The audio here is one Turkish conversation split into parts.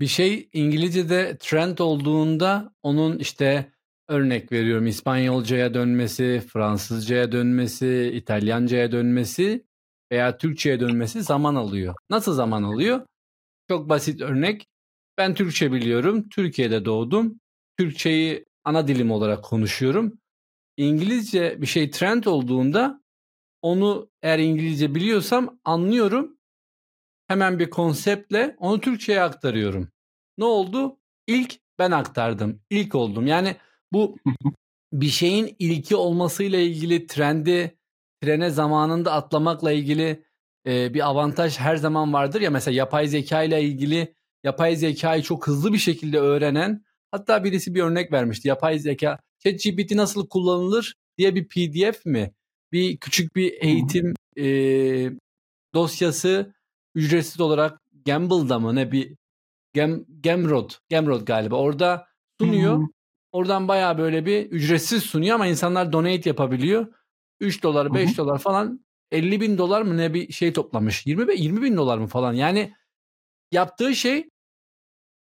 Bir şey İngilizce'de trend olduğunda onun işte örnek veriyorum İspanyolcaya dönmesi, Fransızcaya dönmesi, İtalyancaya dönmesi veya Türkçe'ye dönmesi zaman alıyor. Nasıl zaman alıyor? Çok basit örnek. Ben Türkçe biliyorum. Türkiye'de doğdum. Türkçeyi ana dilim olarak konuşuyorum. İngilizce bir şey trend olduğunda onu eğer İngilizce biliyorsam anlıyorum. Hemen bir konseptle onu Türkçe'ye aktarıyorum. Ne oldu? İlk ben aktardım. İlk oldum. Yani bu bir şeyin ilki olmasıyla ilgili trendi trene zamanında atlamakla ilgili e, bir avantaj her zaman vardır ya mesela yapay zeka ile ilgili yapay zekayı çok hızlı bir şekilde öğrenen hatta birisi bir örnek vermişti. Yapay zeka ChatGPT nasıl kullanılır diye bir PDF mi? Bir küçük bir eğitim e, dosyası ücretsiz olarak Gamble'da mı ne bir Gem, Gemrod, Gemrod galiba orada sunuyor. Oradan bayağı böyle bir ücretsiz sunuyor ama insanlar donate yapabiliyor. 3 dolar 5 dolar falan 50 bin dolar mı ne bir şey toplamış. 20, 20 bin dolar mı falan. Yani yaptığı şey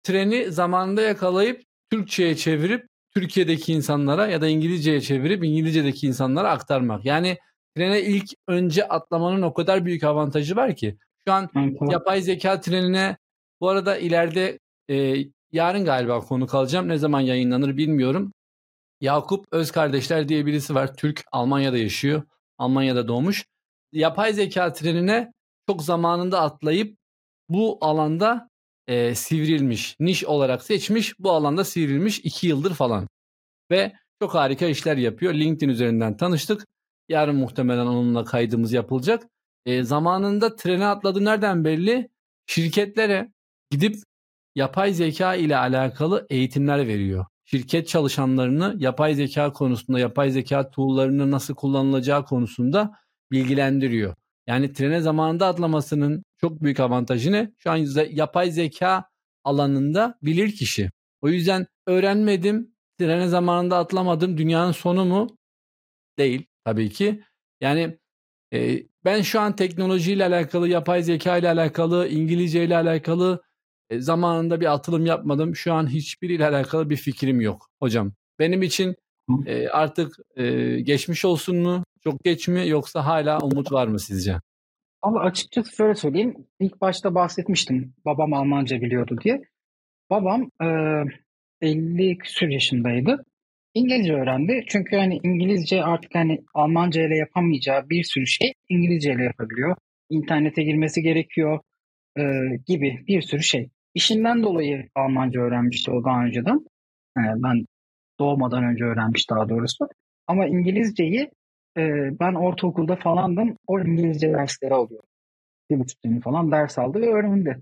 treni zamanında yakalayıp Türkçe'ye çevirip Türkiye'deki insanlara ya da İngilizce'ye çevirip İngilizce'deki insanlara aktarmak. Yani trene ilk önce atlamanın o kadar büyük avantajı var ki. Şu an yapay zeka trenine bu arada ileride e, yarın galiba konu kalacağım. Ne zaman yayınlanır bilmiyorum. Yakup Öz kardeşler diye birisi var. Türk Almanya'da yaşıyor. Almanya'da doğmuş. Yapay zeka trenine çok zamanında atlayıp bu alanda e, sivrilmiş. Niş olarak seçmiş. Bu alanda sivrilmiş 2 yıldır falan. Ve çok harika işler yapıyor. LinkedIn üzerinden tanıştık. Yarın muhtemelen onunla kaydımız yapılacak. E, zamanında trene atladı nereden belli? Şirketlere gidip yapay zeka ile alakalı eğitimler veriyor. Şirket çalışanlarını yapay zeka konusunda, yapay zeka tool'larının nasıl kullanılacağı konusunda bilgilendiriyor. Yani trene zamanında atlamasının çok büyük avantajı ne? Şu an yapay zeka alanında bilir kişi. O yüzden öğrenmedim, trene zamanında atlamadım dünyanın sonu mu? Değil tabii ki. Yani e, ben şu an teknolojiyle alakalı, yapay zeka ile alakalı, İngilizce ile alakalı e, zamanında bir atılım yapmadım. Şu an hiçbiriyle alakalı bir fikrim yok hocam. Benim için e, artık e, geçmiş olsun mu? Çok geç mi? Yoksa hala umut var mı sizce? Ama açıkçası şöyle söyleyeyim. İlk başta bahsetmiştim babam Almanca biliyordu diye. Babam e, 50 küsur yaşındaydı. İngilizce öğrendi. Çünkü hani İngilizce artık hani Almanca ile yapamayacağı bir sürü şey İngilizce ile yapabiliyor. İnternete girmesi gerekiyor e, gibi bir sürü şey. İşinden dolayı Almanca öğrenmişti o daha önceden. Yani ben doğmadan önce öğrenmiş daha doğrusu. Ama İngilizceyi e, ben ortaokulda falandım. O İngilizce dersleri alıyor. Bir buçuk sene falan ders aldı ve öğrendi.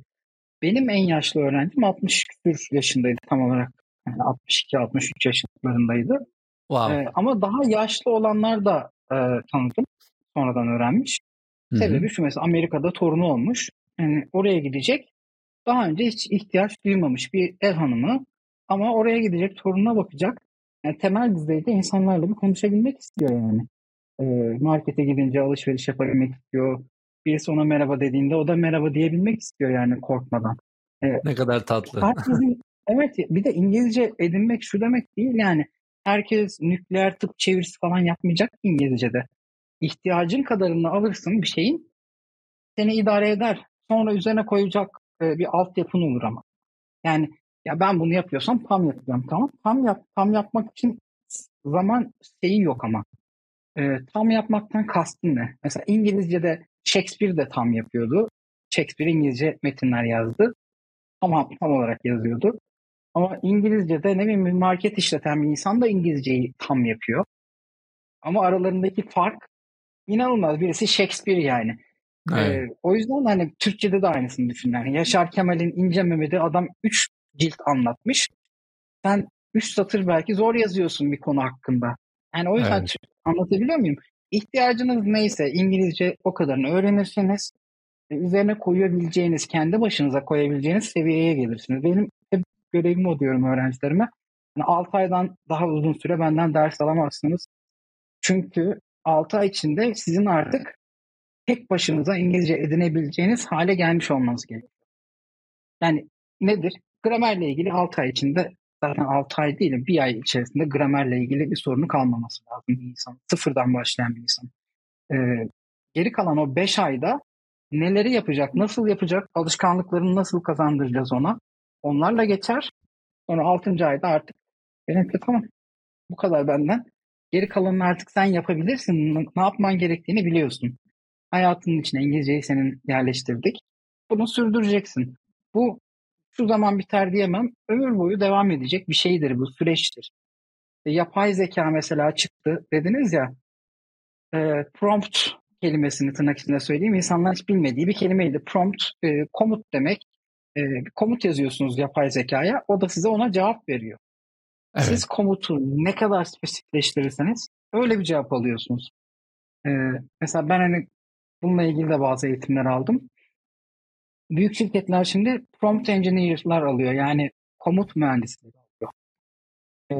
Benim en yaşlı öğrencim 60 küsur yaşındaydı tam olarak. Yani 62-63 yaşlarındaydı. Wow. E, ama daha yaşlı olanlar da e, tanıdım. Sonradan öğrenmiş. Sebebi şu mesela Amerika'da torunu olmuş. Yani oraya gidecek daha önce hiç ihtiyaç duymamış bir ev hanımı ama oraya gidecek torununa bakacak. Yani temel düzeyde insanlarla bir konuşabilmek istiyor yani. E, markete gidince alışveriş yapabilmek istiyor. Birisi ona merhaba dediğinde o da merhaba diyebilmek istiyor yani korkmadan. E, ne kadar tatlı. Herkesin, evet bir de İngilizce edinmek şu demek değil yani. Herkes nükleer tıp çevirisi falan yapmayacak İngilizce'de. İhtiyacın kadarını alırsın bir şeyin seni idare eder. Sonra üzerine koyacak e, bir altyapın olur ama. Yani ya ben bunu yapıyorsam tam yapacağım tamam. Tam yap tam yapmak için zaman şeyi yok ama. E, tam yapmaktan kastın ne? Mesela İngilizce'de Shakespeare de tam yapıyordu. Shakespeare İngilizce metinler yazdı. Ama tam olarak yazıyordu. Ama İngilizce'de ne bileyim bir market işleten bir insan da İngilizceyi tam yapıyor. Ama aralarındaki fark inanılmaz. Birisi Shakespeare yani. Evet. Ee, o yüzden hani Türkçe'de de aynısını düşün. Yani Yaşar Kemal'in İnce Mehmet'i adam 3 cilt anlatmış. Sen 3 satır belki zor yazıyorsun bir konu hakkında. Yani o yüzden evet. anlatabiliyor muyum? İhtiyacınız neyse İngilizce o kadarını öğrenirsiniz. Üzerine koyabileceğiniz, kendi başınıza koyabileceğiniz seviyeye gelirsiniz. Benim hep görevim o diyorum öğrencilerime. Yani 6 aydan daha uzun süre benden ders alamazsınız. Çünkü 6 ay içinde sizin artık tek başınıza İngilizce edinebileceğiniz hale gelmiş olmanız gerekiyor. Yani nedir? gramerle ilgili 6 ay içinde zaten 6 ay değil bir ay içerisinde gramerle ilgili bir sorunu kalmaması lazım bir insan. Sıfırdan başlayan bir insan. Ee, geri kalan o 5 ayda neleri yapacak, nasıl yapacak, alışkanlıklarını nasıl kazandıracağız ona. Onlarla geçer. Sonra 6. ayda artık benimki tamam. Bu kadar benden. Geri kalanını artık sen yapabilirsin. Ne yapman gerektiğini biliyorsun. Hayatının içine İngilizceyi senin yerleştirdik. Bunu sürdüreceksin. Bu şu zaman biter diyemem. Ömür boyu devam edecek bir şeydir bu süreçtir. E, yapay zeka mesela çıktı dediniz ya e, prompt kelimesini tırnak içinde söyleyeyim. İnsanlar hiç bilmediği bir kelimeydi. Prompt e, komut demek. E, komut yazıyorsunuz yapay zekaya. O da size ona cevap veriyor. Evet. Siz komutu ne kadar spesifikleştirirseniz öyle bir cevap alıyorsunuz. E, mesela ben hani bununla ilgili de bazı eğitimler aldım. Büyük şirketler şimdi prompt engineer'lar alıyor. Yani komut mühendisleri alıyor. E,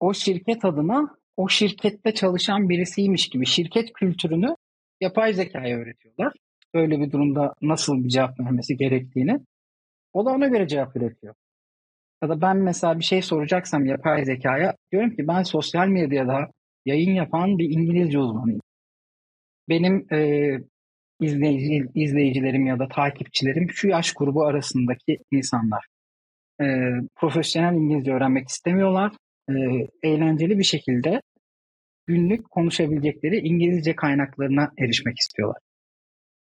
o şirket adına o şirkette çalışan birisiymiş gibi şirket kültürünü yapay zekaya öğretiyorlar. Böyle bir durumda nasıl bir cevap vermesi gerektiğini. O da ona göre cevap üretiyor. Ya da ben mesela bir şey soracaksam yapay zekaya diyorum ki ben sosyal medyada yayın yapan bir İngilizce uzmanıyım. Benim e, izleyici, izleyicilerim ya da takipçilerim şu yaş grubu arasındaki insanlar. E, profesyonel İngilizce öğrenmek istemiyorlar. E, eğlenceli bir şekilde günlük konuşabilecekleri İngilizce kaynaklarına erişmek istiyorlar.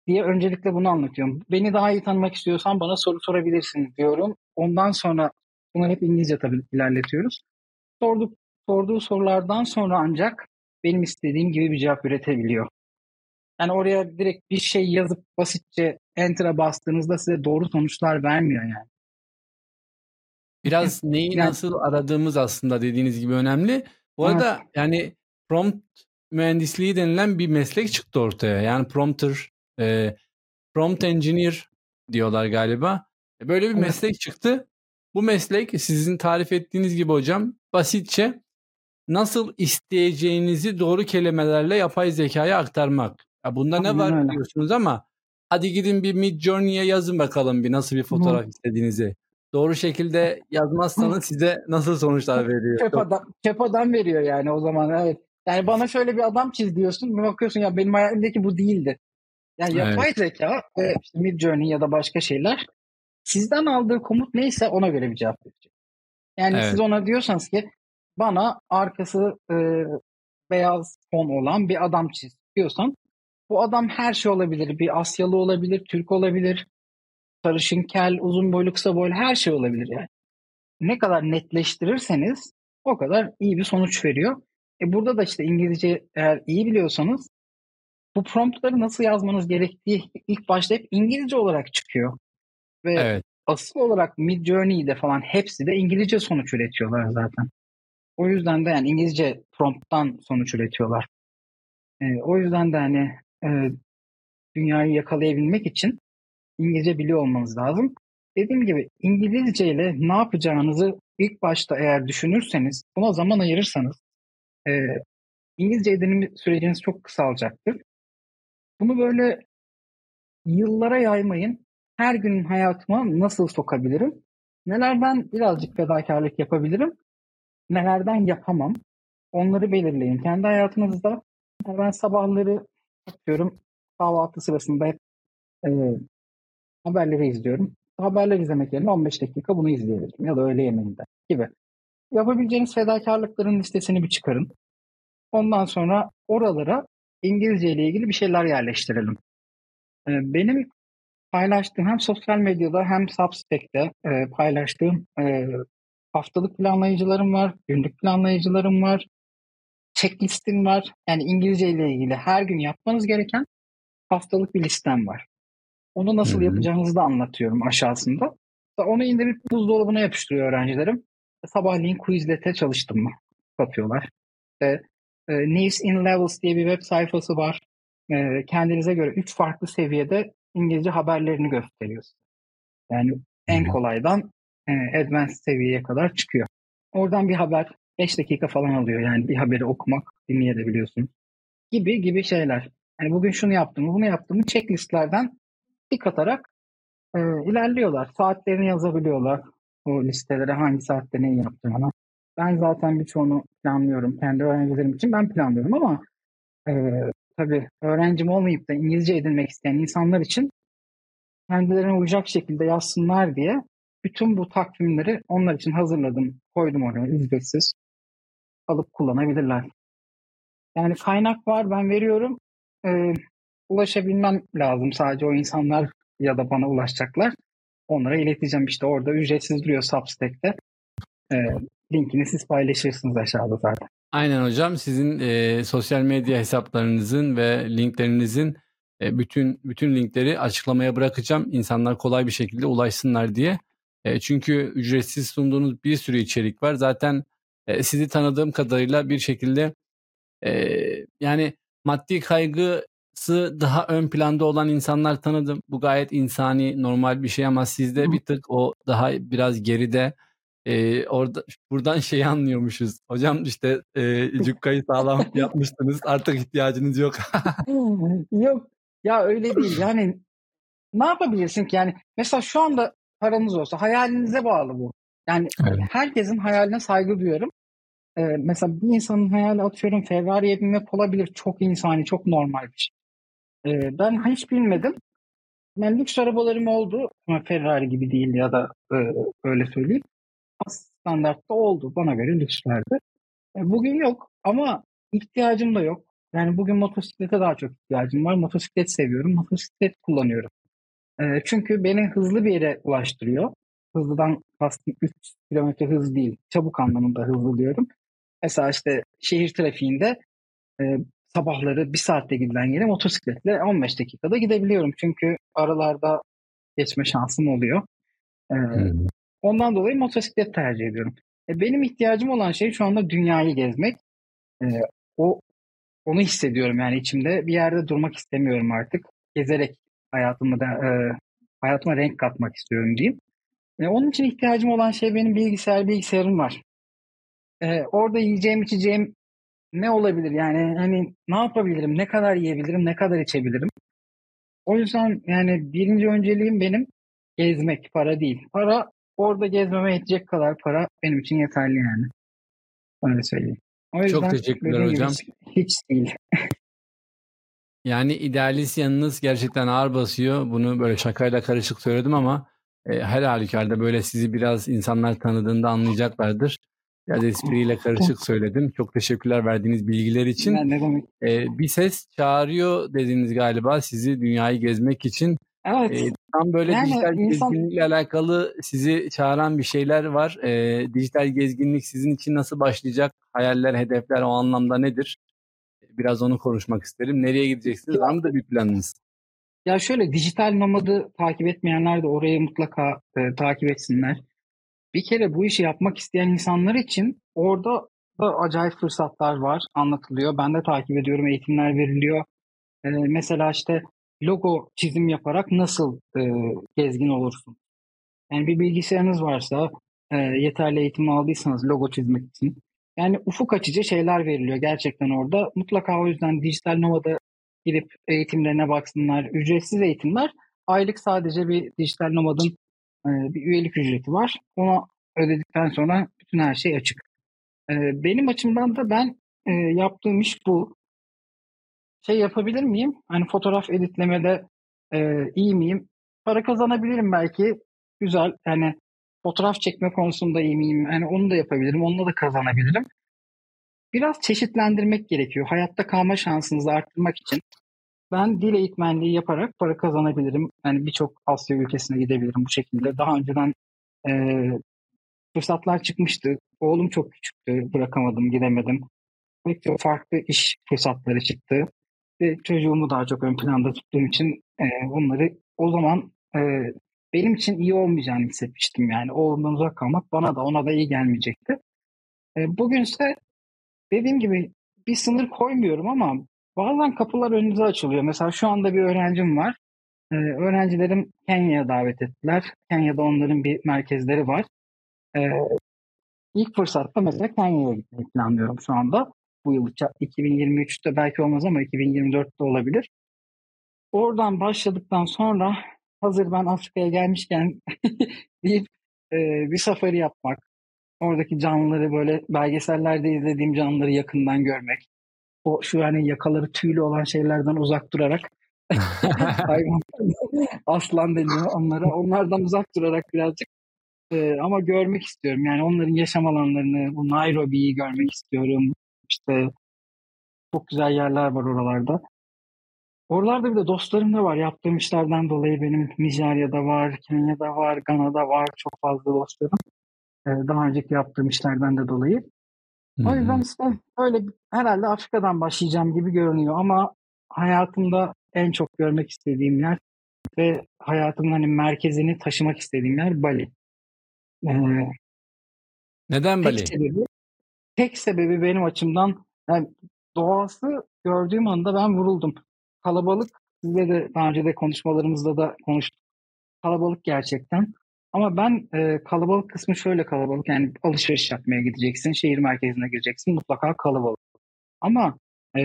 Diye öncelikle bunu anlatıyorum. Beni daha iyi tanımak istiyorsan bana soru sorabilirsin diyorum. Ondan sonra bunu hep İngilizce tabii ilerletiyoruz. Sorduk, sorduğu sorulardan sonra ancak benim istediğim gibi bir cevap üretebiliyor. Yani oraya direkt bir şey yazıp basitçe enter'a bastığınızda size doğru sonuçlar vermiyor yani. Biraz neyi yani, nasıl aradığımız aslında dediğiniz gibi önemli. Bu arada evet. yani prompt mühendisliği denilen bir meslek çıktı ortaya. Yani prompter, e, prompt engineer diyorlar galiba. E, böyle bir meslek çıktı. Bu meslek sizin tarif ettiğiniz gibi hocam basitçe nasıl isteyeceğinizi doğru kelimelerle yapay zekaya aktarmak. Ya bunda ne var öyle. diyorsunuz ama hadi gidin bir Mid Journey'e yazın bakalım bir nasıl bir fotoğraf Hı. istediğinizi. Doğru şekilde yazmazsanız size nasıl sonuçlar veriyor? Çöp adam, çöp adam veriyor yani o zaman evet. Yani bana şöyle bir adam çiz diyorsun. Bir bakıyorsun ya benim hayalimdeki bu değildi. Yani yapay evet. zeka ve işte Mid Journey ya da başka şeyler sizden aldığı komut neyse ona göre bir cevap verecek. Yani evet. siz ona diyorsanız ki bana arkası e, beyaz fon olan bir adam çiz diyorsan bu adam her şey olabilir. Bir Asyalı olabilir, Türk olabilir, sarışın, kel, uzun boylu, kısa boylu her şey olabilir yani. Ne kadar netleştirirseniz o kadar iyi bir sonuç veriyor. E burada da işte İngilizce eğer iyi biliyorsanız bu promptları nasıl yazmanız gerektiği ilk başta hep İngilizce olarak çıkıyor. Ve evet. asıl olarak Mid Journey'de falan hepsi de İngilizce sonuç üretiyorlar zaten. O yüzden de yani İngilizce prompttan sonuç üretiyorlar. E, o yüzden de hani e, dünyayı yakalayabilmek için İngilizce biliyor olmanız lazım. Dediğim gibi İngilizce ile ne yapacağınızı ilk başta eğer düşünürseniz, buna zaman ayırırsanız e, İngilizce edinim süreciniz çok kısalacaktır. Bunu böyle yıllara yaymayın. Her gün hayatıma nasıl sokabilirim? Nelerden birazcık fedakarlık yapabilirim? Nelerden yapamam? Onları belirleyin. Kendi hayatınızda ben sabahları atıyorum kahvaltı sırasında hep e, haberleri izliyorum. Haberler izlemek yerine 15 dakika bunu izleyebilirim ya da öğle yemeğinde gibi. Yapabileceğiniz fedakarlıkların listesini bir çıkarın. Ondan sonra oralara İngilizce ile ilgili bir şeyler yerleştirelim. E, benim paylaştığım hem sosyal medyada hem Substack'te e, paylaştığım e, haftalık planlayıcılarım var, günlük planlayıcılarım var, checklistim var. Yani İngilizce ile ilgili her gün yapmanız gereken haftalık bir listem var. Onu nasıl Hı-hı. yapacağınızı da anlatıyorum aşağısında. Onu indirip buzdolabına yapıştırıyor öğrencilerim. Sabahleyin Quizlet'e çalıştım mı? Satıyorlar. E, e, News in Levels diye bir web sayfası var. E, kendinize göre üç farklı seviyede İngilizce haberlerini gösteriyor. Yani en kolaydan e, advanced seviyeye kadar çıkıyor. Oradan bir haber 5 dakika falan alıyor yani bir haberi okumak, dinleyebiliyorsun. Gibi gibi şeyler. Yani bugün şunu yaptım, bunu yaptım. Checklistlerden tik atarak e, ilerliyorlar. Saatlerini yazabiliyorlar. o listelere hangi saatte ne yapacağını. Ben zaten birçoğunu planlıyorum. Kendi öğrencilerim için ben planlıyorum ama e, tabii öğrencim olmayıp da İngilizce edinmek isteyen insanlar için kendilerine uyacak şekilde yazsınlar diye bütün bu takvimleri onlar için hazırladım. Koydum oraya ücretsiz. Alıp kullanabilirler. Yani kaynak var ben veriyorum. Ee, ulaşabilmem lazım sadece o insanlar ya da bana ulaşacaklar. Onlara ileteceğim işte orada ücretsiz duruyor Substack'te. Ee, linkini siz paylaşırsınız aşağıda zaten. Aynen hocam sizin e, sosyal medya hesaplarınızın ve linklerinizin e, bütün bütün linkleri açıklamaya bırakacağım. İnsanlar kolay bir şekilde ulaşsınlar diye. E, çünkü ücretsiz sunduğunuz bir sürü içerik var. Zaten e, sizi tanıdığım kadarıyla bir şekilde e, yani maddi kaygısı daha ön planda olan insanlar tanıdım. Bu gayet insani, normal bir şey ama sizde bir tık o daha biraz geride. Ee, orada buradan şeyi anlıyormuşuz. Hocam işte e, cukkayı sağlam yapmıştınız. Artık ihtiyacınız yok. yok. Ya öyle değil. Yani ne yapabilirsin ki? Yani mesela şu anda paranız olsa hayalinize bağlı bu. Yani evet. herkesin hayaline saygı duyuyorum. Ee, mesela bir insanın hayali atıyorum Ferrari'ye binmek olabilir. Çok insani, çok normal bir şey. Ee, ben hiç bilmedim. Ben lüks arabalarım oldu ama Ferrari gibi değil ya da e, öyle söyleyeyim. Standartta oldu. Bana göre lükslerdi. E, bugün yok ama ihtiyacım da yok. Yani bugün motosiklete daha çok ihtiyacım var. Motosiklet seviyorum. Motosiklet kullanıyorum. E, çünkü beni hızlı bir yere ulaştırıyor. Hızlıdan kastım 3 km hız değil. Çabuk anlamında hızlı diyorum. Mesela işte şehir trafiğinde e, sabahları bir saatte gidilen yere motosikletle 15 dakikada gidebiliyorum. Çünkü aralarda geçme şansım oluyor. Hmm. Ondan dolayı motosiklet tercih ediyorum. E, benim ihtiyacım olan şey şu anda dünyayı gezmek. E, o onu hissediyorum yani içimde. Bir yerde durmak istemiyorum artık. Gezerek hayatıma da e, hayatıma renk katmak istiyorum diyeyim. E, onun için ihtiyacım olan şey benim bilgisayar bilgisayarım var. E, orada yiyeceğim içeceğim ne olabilir yani hani ne yapabilirim, ne kadar yiyebilirim, ne kadar içebilirim. O yüzden yani birinci önceliğim benim gezmek, para değil. Para orada gezmeme yetecek kadar para benim için yeterli yani. Öyle söyleyeyim. O yüzden Çok teşekkürler hocam. Hiç değil. yani idealist yanınız gerçekten ağır basıyor. Bunu böyle şakayla karışık söyledim ama e, her halükarda böyle sizi biraz insanlar tanıdığında anlayacaklardır. Biraz espriyle karışık söyledim. Çok teşekkürler verdiğiniz bilgiler için. Ne demek? Ee, bir ses çağırıyor dediniz galiba sizi dünyayı gezmek için. Evet. Ee, tam böyle yani dijital insan... gezginlikle alakalı sizi çağıran bir şeyler var. Ee, dijital gezginlik sizin için nasıl başlayacak? Hayaller, hedefler o anlamda nedir? Biraz onu konuşmak isterim. Nereye gideceksiniz? Var mı da bir planınız? Ya şöyle dijital nomadı takip etmeyenler de orayı mutlaka e, takip etsinler. Bir kere bu işi yapmak isteyen insanlar için orada da acayip fırsatlar var, anlatılıyor. Ben de takip ediyorum, eğitimler veriliyor. Ee, mesela işte logo çizim yaparak nasıl e, gezgin olursun? Yani bir bilgisayarınız varsa, e, yeterli eğitim aldıysanız logo çizmek için. Yani ufuk açıcı şeyler veriliyor gerçekten orada. Mutlaka o yüzden dijital nomada girip eğitimlerine baksınlar. Ücretsiz eğitimler. Aylık sadece bir dijital nomadın e, bir üyelik ücreti var. Onu ödedikten sonra bütün her şey açık. E, benim açımdan da ben e, yaptığım iş bu şey yapabilir miyim? Hani fotoğraf editlemede e, iyi miyim? Para kazanabilirim belki. Güzel. Yani fotoğraf çekme konusunda iyi miyim? Yani onu da yapabilirim. Onunla da kazanabilirim. Biraz çeşitlendirmek gerekiyor. Hayatta kalma şansınızı arttırmak için ben dil eğitmenliği yaparak para kazanabilirim. Yani birçok Asya ülkesine gidebilirim bu şekilde. Daha önceden e, fırsatlar çıkmıştı. Oğlum çok küçüktü. Bırakamadım, gidemedim. Pek çok farklı iş fırsatları çıktı ve çocuğumu daha çok ön planda tuttuğum için e, bunları o zaman e, benim için iyi olmayacağını hissetmiştim yani. Oğlumdan uzak kalmak bana da ona da iyi gelmeyecekti. E, bugünse dediğim gibi bir sınır koymuyorum ama bazen kapılar önünüze açılıyor. Mesela şu anda bir öğrencim var. Ee, öğrencilerim Kenya'ya davet ettiler. Kenya'da onların bir merkezleri var. Ee, ilk fırsatta mesela Kenya'ya gitmeyi planlıyorum şu anda bu yıl. 2023'te belki olmaz ama 2024'te olabilir. Oradan başladıktan sonra hazır ben Afrika'ya gelmişken deyip e, bir safari yapmak, oradaki canlıları böyle belgesellerde izlediğim canlıları yakından görmek, o şu yani yakaları tüylü olan şeylerden uzak durarak hayvan aslan deniyor onlara. Onlardan uzak durarak birazcık e, ama görmek istiyorum. Yani onların yaşam alanlarını bu Nairobi'yi görmek istiyorum işte çok güzel yerler var oralarda. Oralarda bir de dostlarım da var. Yaptığım işlerden dolayı benim Nijerya'da var Kenya'da var Gana'da var çok fazla dostlarım. E, daha önceki yaptığım işlerden de dolayı. O yüzden işte öyle herhalde Afrika'dan başlayacağım gibi görünüyor ama hayatımda en çok görmek istediğim yer ve hayatımın hani merkezini taşımak istediğim yer Bali. Ee, Neden Bali? Sebebi, tek sebebi benim açımdan yani doğası gördüğüm anda ben vuruldum. Kalabalık, sizle de daha önce de konuşmalarımızda da konuştuk. Kalabalık gerçekten. Ama ben e, kalabalık kısmı şöyle kalabalık yani alışveriş yapmaya gideceksin, şehir merkezine gireceksin mutlaka kalabalık. Ama e,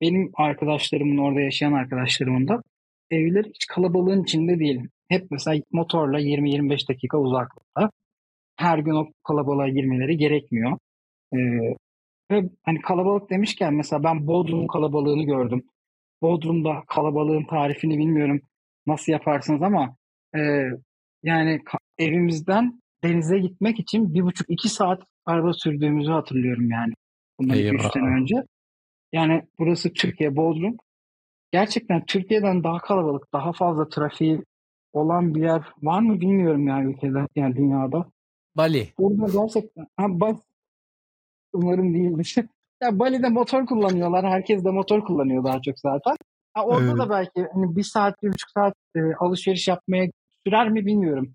benim arkadaşlarımın orada yaşayan arkadaşlarımın da evleri hiç kalabalığın içinde değil. Hep mesela motorla 20-25 dakika uzaklıkta. Her gün o kalabalığa girmeleri gerekmiyor. E, ve hani kalabalık demişken mesela ben Bodrum kalabalığını gördüm. Bodrum'da kalabalığın tarifini bilmiyorum nasıl yaparsınız ama e, yani evimizden denize gitmek için bir buçuk iki saat araba sürdüğümüzü hatırlıyorum yani. Bundan iki üç sene önce. Yani burası Türkiye, Bodrum. Gerçekten Türkiye'den daha kalabalık, daha fazla trafiği olan bir yer var mı bilmiyorum yani ülkede, yani dünyada. Bali. Burada gerçekten, ha, Bali, umarım değildir. ya Bali'de motor kullanıyorlar, herkes de motor kullanıyor daha çok zaten. Ha, orada evet. da belki hani bir saat, bir buçuk saat e, alışveriş yapmaya sürer mi bilmiyorum.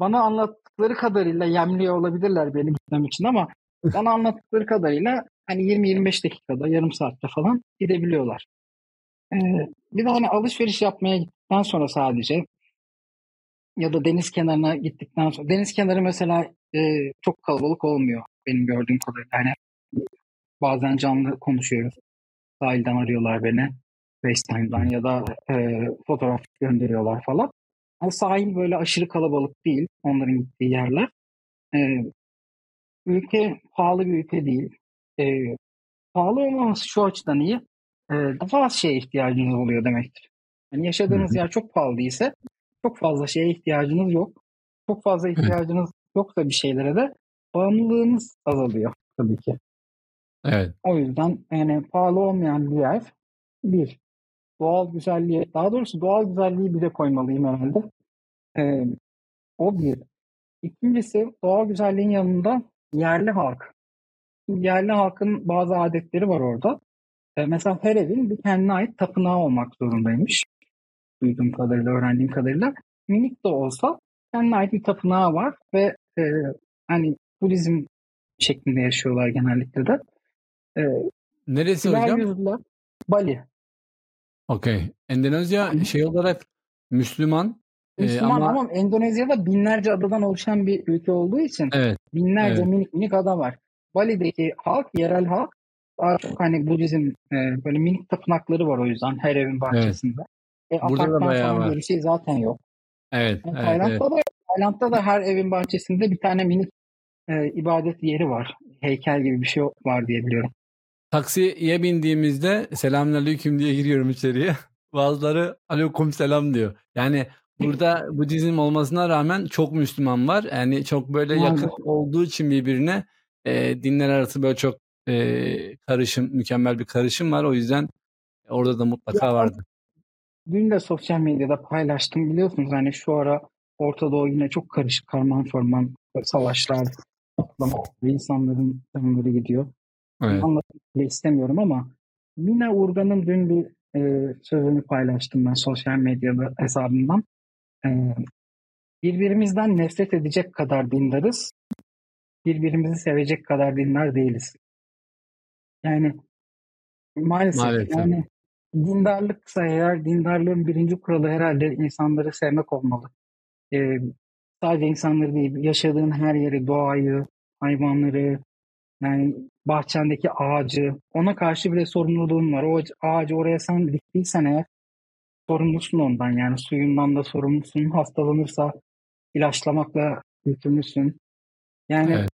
Bana anlattıkları kadarıyla yemliyor olabilirler benim gitmem için ama bana anlattıkları kadarıyla hani 20-25 dakikada, yarım saatte falan gidebiliyorlar. Ee, bir de hani alışveriş yapmaya gittikten sonra sadece ya da deniz kenarına gittikten sonra deniz kenarı mesela e, çok kalabalık olmuyor benim gördüğüm kadarıyla. Yani bazen canlı konuşuyoruz. Sahilden arıyorlar beni. FaceTime'dan ya da e, fotoğraf gönderiyorlar falan. Yani sahil böyle aşırı kalabalık değil onların gittiği yerler. E, ülke pahalı bir ülke değil. E, pahalı olmaması şu açıdan iyi. E, daha az şeye ihtiyacınız oluyor demektir. Yani yaşadığınız yer çok pahalı ise çok fazla şeye ihtiyacınız yok. Çok fazla ihtiyacınız yoksa bir şeylere de bağımlılığınız azalıyor tabii ki. Evet. O yüzden yani pahalı olmayan bir yer bir. Doğal güzelliği, daha doğrusu doğal güzelliği bir de koymalıyım herhalde. Ee, o bir. İkincisi doğal güzelliğin yanında yerli halk. Yerli halkın bazı adetleri var orada. Ee, mesela her evin bir kendine ait tapınağı olmak zorundaymış. Duyduğum kadarıyla, öğrendiğim kadarıyla. Minik de olsa kendine ait bir tapınağı var ve e, hani Budizm şeklinde yaşıyorlar genellikle de. E, Neresi hocam? Yüzler, Bali. Okey. Endonezya şey olarak Müslüman Müslüman ee, ama... ama Endonezya'da binlerce adadan oluşan bir ülke olduğu için evet, binlerce evet. minik minik ada var. Bali'deki halk, yerel halk daha çok hani Budizm e, böyle minik tapınakları var o yüzden her evin bahçesinde. Evet. E, Burada da bayağı var. bir şey zaten yok. Evet. Yani evet Tayland'da, evet. Da, Tayland'da da her evin bahçesinde bir tane minik e, ibadet yeri var. Heykel gibi bir şey var diye biliyorum. Taksiye bindiğimizde selamünaleyküm diye giriyorum içeriye. Bazıları aleyküm selam diyor. Yani Burada Budizm olmasına rağmen çok Müslüman var. Yani çok böyle yakın olduğu için birbirine e, dinler arası böyle çok e, karışım, mükemmel bir karışım var. O yüzden orada da mutlaka ya, vardı. Dün de sosyal medyada paylaştım biliyorsunuz hani şu ara Orta Doğu yine çok karışık, karman forman savaşlar, ve insanların canları gidiyor. Evet. Anlatmak istemiyorum ama Mina Urgan'ın dün bir e, sözünü paylaştım ben sosyal medyada hesabından. Ee, birbirimizden nefret edecek kadar dindarız. Birbirimizi sevecek kadar dindar değiliz. Yani maalesef, maalesef. yani dindarlıksa eğer dindarlığın birinci kuralı herhalde insanları sevmek olmalı. Ee, sadece insanları değil, yaşadığın her yeri, doğayı, hayvanları, yani bahçendeki ağacı, ona karşı bile sorumluluğun var. O ağacı oraya sen diktiysen eğer sorumlusun ondan yani suyundan da sorumlusun. Hastalanırsa ilaçlamakla yükümlüsün. Yani evet.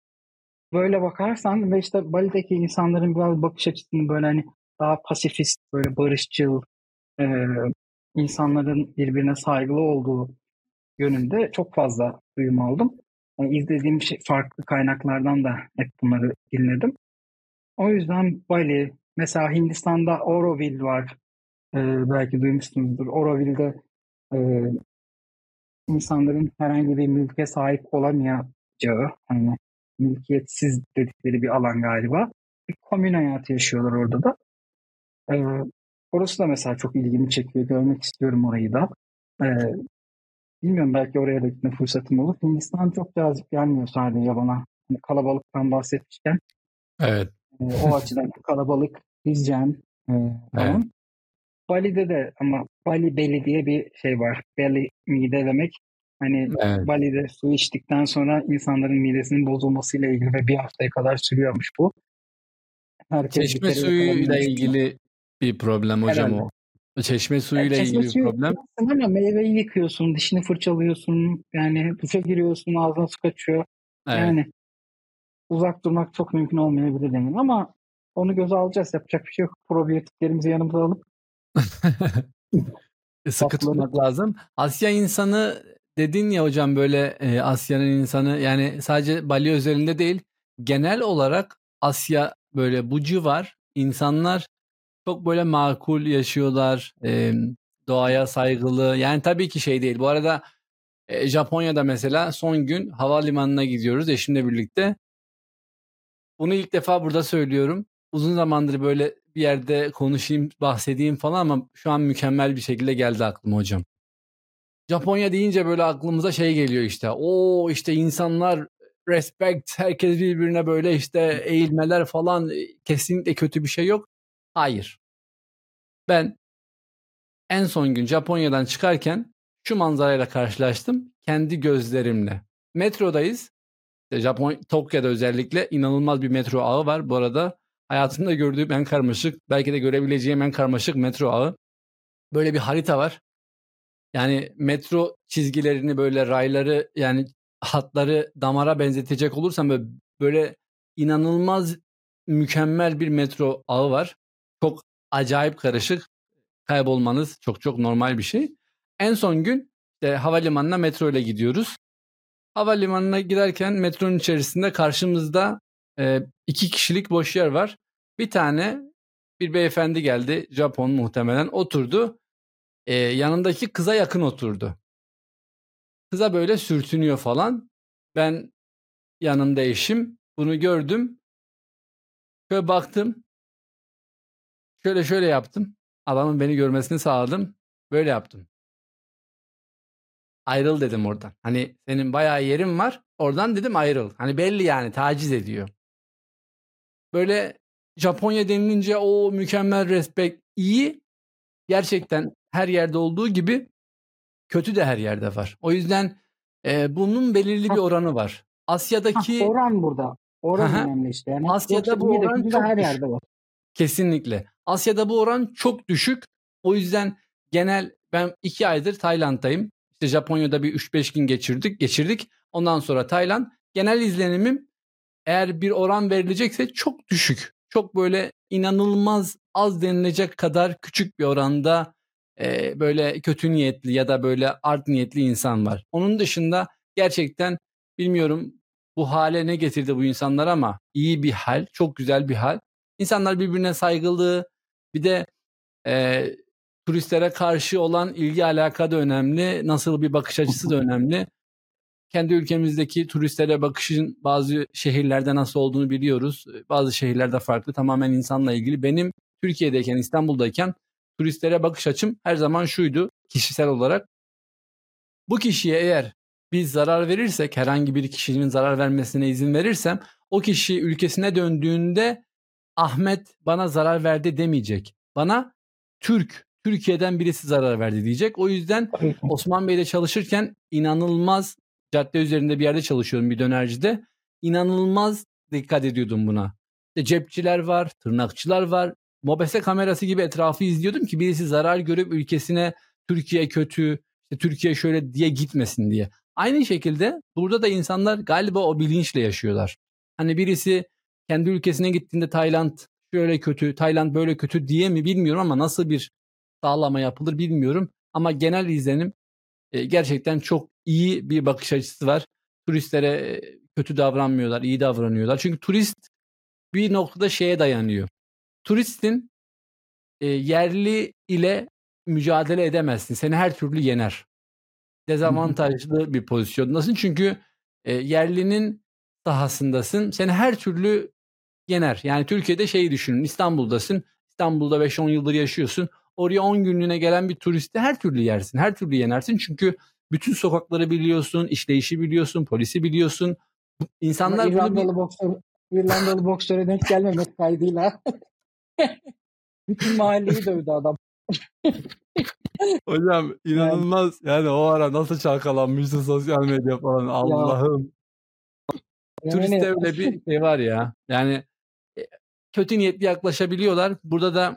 böyle bakarsan ve işte Bali'deki insanların biraz bakış açısını böyle hani daha pasifist, böyle barışçıl, e, insanların birbirine saygılı olduğu yönünde çok fazla duyum aldım. Yani izlediğim şey, farklı kaynaklardan da hep bunları dinledim. O yüzden Bali, mesela Hindistan'da Auroville var. Ee, belki duymuşsunuzdur. Auroville'de e, insanların herhangi bir mülke sahip olamayacağı, hani mülkiyetsiz dedikleri bir alan galiba. Bir komün hayatı yaşıyorlar orada da. Ee, orası da mesela çok ilgimi çekiyor. Görmek istiyorum orayı da. Ee, bilmiyorum belki oraya da gitme fırsatım olur. Hindistan çok cazip gelmiyor sadece bana. Hani kalabalıktan bahsetmişken. Evet. E, o açıdan kalabalık, hijyen e, falan. Evet. Bali'de de ama Bali Beli diye bir şey var. Belly mide demek. Hani evet. Bali'de su içtikten sonra insanların midesinin bozulmasıyla ilgili ve bir haftaya kadar sürüyormuş bu. Herkes Çeşme suyuyla ilgili bir problem hocam Herhalde. o. Çeşme suyuyla yani ilgili bir problem. Ama meyveyi yıkıyorsun, dişini fırçalıyorsun, yani duşa giriyorsun, ağzına su kaçıyor. Evet. Yani uzak durmak çok mümkün olmayabilir demin ama onu göze alacağız. Yapacak bir şey yok. Probiyotiklerimizi yanımıza alıp sıkı tutmak lazım. Asya insanı dedin ya hocam böyle e, Asya'nın insanı yani sadece Bali özelinde değil genel olarak Asya böyle bu civar insanlar çok böyle makul yaşıyorlar. E, doğaya saygılı. Yani tabii ki şey değil. Bu arada e, Japonya'da mesela son gün havalimanına gidiyoruz eşimle birlikte. Bunu ilk defa burada söylüyorum. Uzun zamandır böyle bir yerde konuşayım, bahsedeyim falan ama şu an mükemmel bir şekilde geldi aklıma hocam. Japonya deyince böyle aklımıza şey geliyor işte. O işte insanlar respect, herkes birbirine böyle işte eğilmeler falan kesinlikle kötü bir şey yok. Hayır. Ben en son gün Japonya'dan çıkarken şu manzarayla karşılaştım kendi gözlerimle. Metrodayız. Japon Tokyo'da özellikle inanılmaz bir metro ağı var. Bu arada hayatımda gördüğüm en karmaşık, belki de görebileceğim en karmaşık metro ağı. Böyle bir harita var. Yani metro çizgilerini böyle rayları yani hatları damara benzetecek olursam böyle, böyle inanılmaz mükemmel bir metro ağı var. Çok acayip karışık. Kaybolmanız çok çok normal bir şey. En son gün işte havalimanına metro ile gidiyoruz. Havalimanına giderken metronun içerisinde karşımızda e, iki kişilik boş yer var. Bir tane bir beyefendi geldi. Japon muhtemelen oturdu. E, yanındaki kıza yakın oturdu. Kıza böyle sürtünüyor falan. Ben yanımda eşim. Bunu gördüm. Şöyle baktım. Şöyle şöyle yaptım. Adamın beni görmesini sağladım. Böyle yaptım ayrıl dedim oradan. Hani senin bayağı yerin var. Oradan dedim ayrıl. Hani belli yani taciz ediyor. Böyle Japonya denilince o mükemmel respekt iyi. Gerçekten her yerde olduğu gibi kötü de her yerde var. O yüzden e, bunun belirli bir oranı var. Asya'daki ha, oran burada. Oran önemli işte. Yani Asya'da bu oran çok her yerde var. Kesinlikle. Asya'da bu oran çok düşük. O yüzden genel ben iki aydır Tayland'dayım. İşte Japonya'da bir 3-5 gün geçirdik. Geçirdik. Ondan sonra Tayland. Genel izlenimim eğer bir oran verilecekse çok düşük. Çok böyle inanılmaz az denilecek kadar küçük bir oranda e, böyle kötü niyetli ya da böyle art niyetli insan var. Onun dışında gerçekten bilmiyorum bu hale ne getirdi bu insanlar ama iyi bir hal, çok güzel bir hal. İnsanlar birbirine saygılı. Bir de e, turistlere karşı olan ilgi alaka da önemli. Nasıl bir bakış açısı da önemli. Kendi ülkemizdeki turistlere bakışın bazı şehirlerde nasıl olduğunu biliyoruz. Bazı şehirlerde farklı. Tamamen insanla ilgili. Benim Türkiye'deyken, İstanbul'dayken turistlere bakış açım her zaman şuydu kişisel olarak. Bu kişiye eğer biz zarar verirsek, herhangi bir kişinin zarar vermesine izin verirsem, o kişi ülkesine döndüğünde Ahmet bana zarar verdi demeyecek. Bana Türk Türkiye'den birisi zarar verdi diyecek. O yüzden Osman Bey'de çalışırken inanılmaz cadde üzerinde bir yerde çalışıyorum bir dönercide. İnanılmaz dikkat ediyordum buna. İşte cepçiler var, tırnakçılar var. Mobese kamerası gibi etrafı izliyordum ki birisi zarar görüp ülkesine Türkiye kötü, işte Türkiye şöyle diye gitmesin diye. Aynı şekilde burada da insanlar galiba o bilinçle yaşıyorlar. Hani birisi kendi ülkesine gittiğinde Tayland şöyle kötü, Tayland böyle kötü diye mi bilmiyorum ama nasıl bir sağlama yapılır bilmiyorum. Ama genel izlenim e, gerçekten çok iyi bir bakış açısı var. Turistlere e, kötü davranmıyorlar, iyi davranıyorlar. Çünkü turist bir noktada şeye dayanıyor. Turistin e, yerli ile mücadele edemezsin. Seni her türlü yener. Dezavantajlı bir pozisyondasın. Çünkü yerlinin sahasındasın. Seni her türlü yener. Yani Türkiye'de şeyi düşünün. İstanbul'dasın. İstanbul'da 5-10 yıldır yaşıyorsun. Oraya 10 günlüğüne gelen bir turisti her türlü yersin. Her türlü yenersin. Çünkü bütün sokakları biliyorsun, işleyişi biliyorsun, polisi biliyorsun. İnsanlar Ama bunu İrlandalı bir... boksör, İrlandalı boksöre denk gelmemek kaydıyla. Bütün mahalleyi dövdü adam. Hocam inanılmaz. Yani o ara nasıl çalkalanmıştı sosyal medya falan. Allah'ım. Turiste Yani öyle bir şey var ya. Yani kötü niyetli yaklaşabiliyorlar. Burada da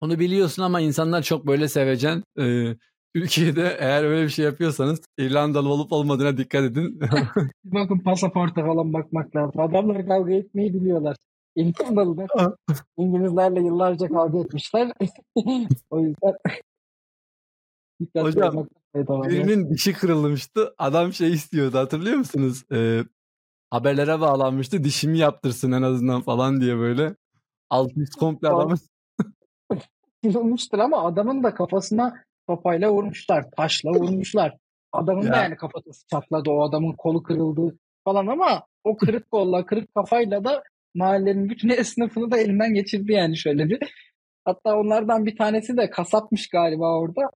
onu biliyorsun ama insanlar çok böyle sevecen. Ee, Türkiye'de eğer öyle bir şey yapıyorsanız İrlandalı olup olmadığına dikkat edin. bakın pasaporta falan bakmak lazım. Adamlar kavga etmeyi biliyorlar. İrlandalılar İngilizlerle yıllarca kavga etmişler. o yüzden Hocam. Birinin dişi kırılmıştı. Adam şey istiyordu hatırlıyor musunuz? Ee, haberlere bağlanmıştı. Dişimi yaptırsın en azından falan diye böyle. Alt üst komple adamı. Kırılmıştır ama adamın da kafasına sopayla vurmuşlar. Taşla vurmuşlar. Adamın da Ya. yani kafatası çatladı. O adamın kolu kırıldı falan ama o kırık kolla, kırık kafayla da mahallenin bütün esnafını da elinden geçirdi yani şöyle bir. Hatta onlardan bir tanesi de kasapmış galiba orada.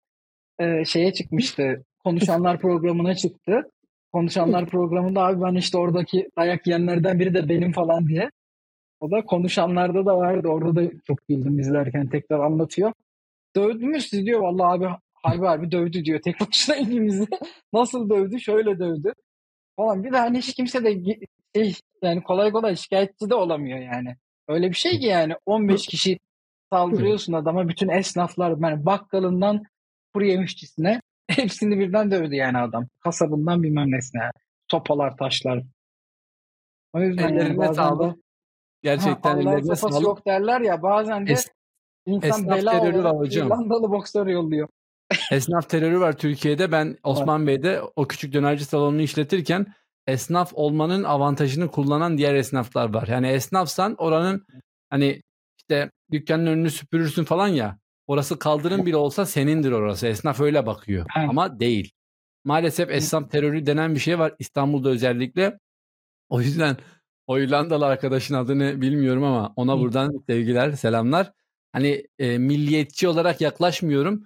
Ee, şeye çıkmıştı. Konuşanlar programına çıktı. Konuşanlar programında abi ben işte oradaki dayak yiyenlerden biri de benim falan diye. O da konuşanlarda da vardı. Orada da çok güldüm izlerken tekrar anlatıyor. Dövdü mü siz diyor. Vallahi abi harbi harbi dövdü diyor. Tek başına ikimizi. Nasıl dövdü? Şöyle dövdü. Falan. Bir de hani hiç kimse de şey, yani kolay kolay şikayetçi de olamıyor yani. Öyle bir şey ki yani 15 kişi saldırıyorsun adama. Bütün esnaflar yani bakkalından kuru yemişçisine hepsini birden dövdü yani adam. Kasabından bilmem nesine. Sopalar, taşlar. O yüzden yani Ellerine de sağlık. Gerçekten ellerine sopası sağlık. yok derler ya bazen de Es- insan esnaf bela terörü var hocam. İrlandalı boksör yolluyor. Esnaf terörü var Türkiye'de. Ben Osman Bey'de o küçük dönerci salonunu işletirken esnaf olmanın avantajını kullanan diğer esnaflar var. Yani esnafsan oranın hani işte dükkanın önünü süpürürsün falan ya. Orası kaldırım bile olsa senindir orası. Esnaf öyle bakıyor. Evet. Ama değil. Maalesef esnaf terörü denen bir şey var İstanbul'da özellikle. O yüzden o İrlandalı arkadaşın adını bilmiyorum ama ona buradan sevgiler, selamlar. Hani e, milliyetçi olarak yaklaşmıyorum.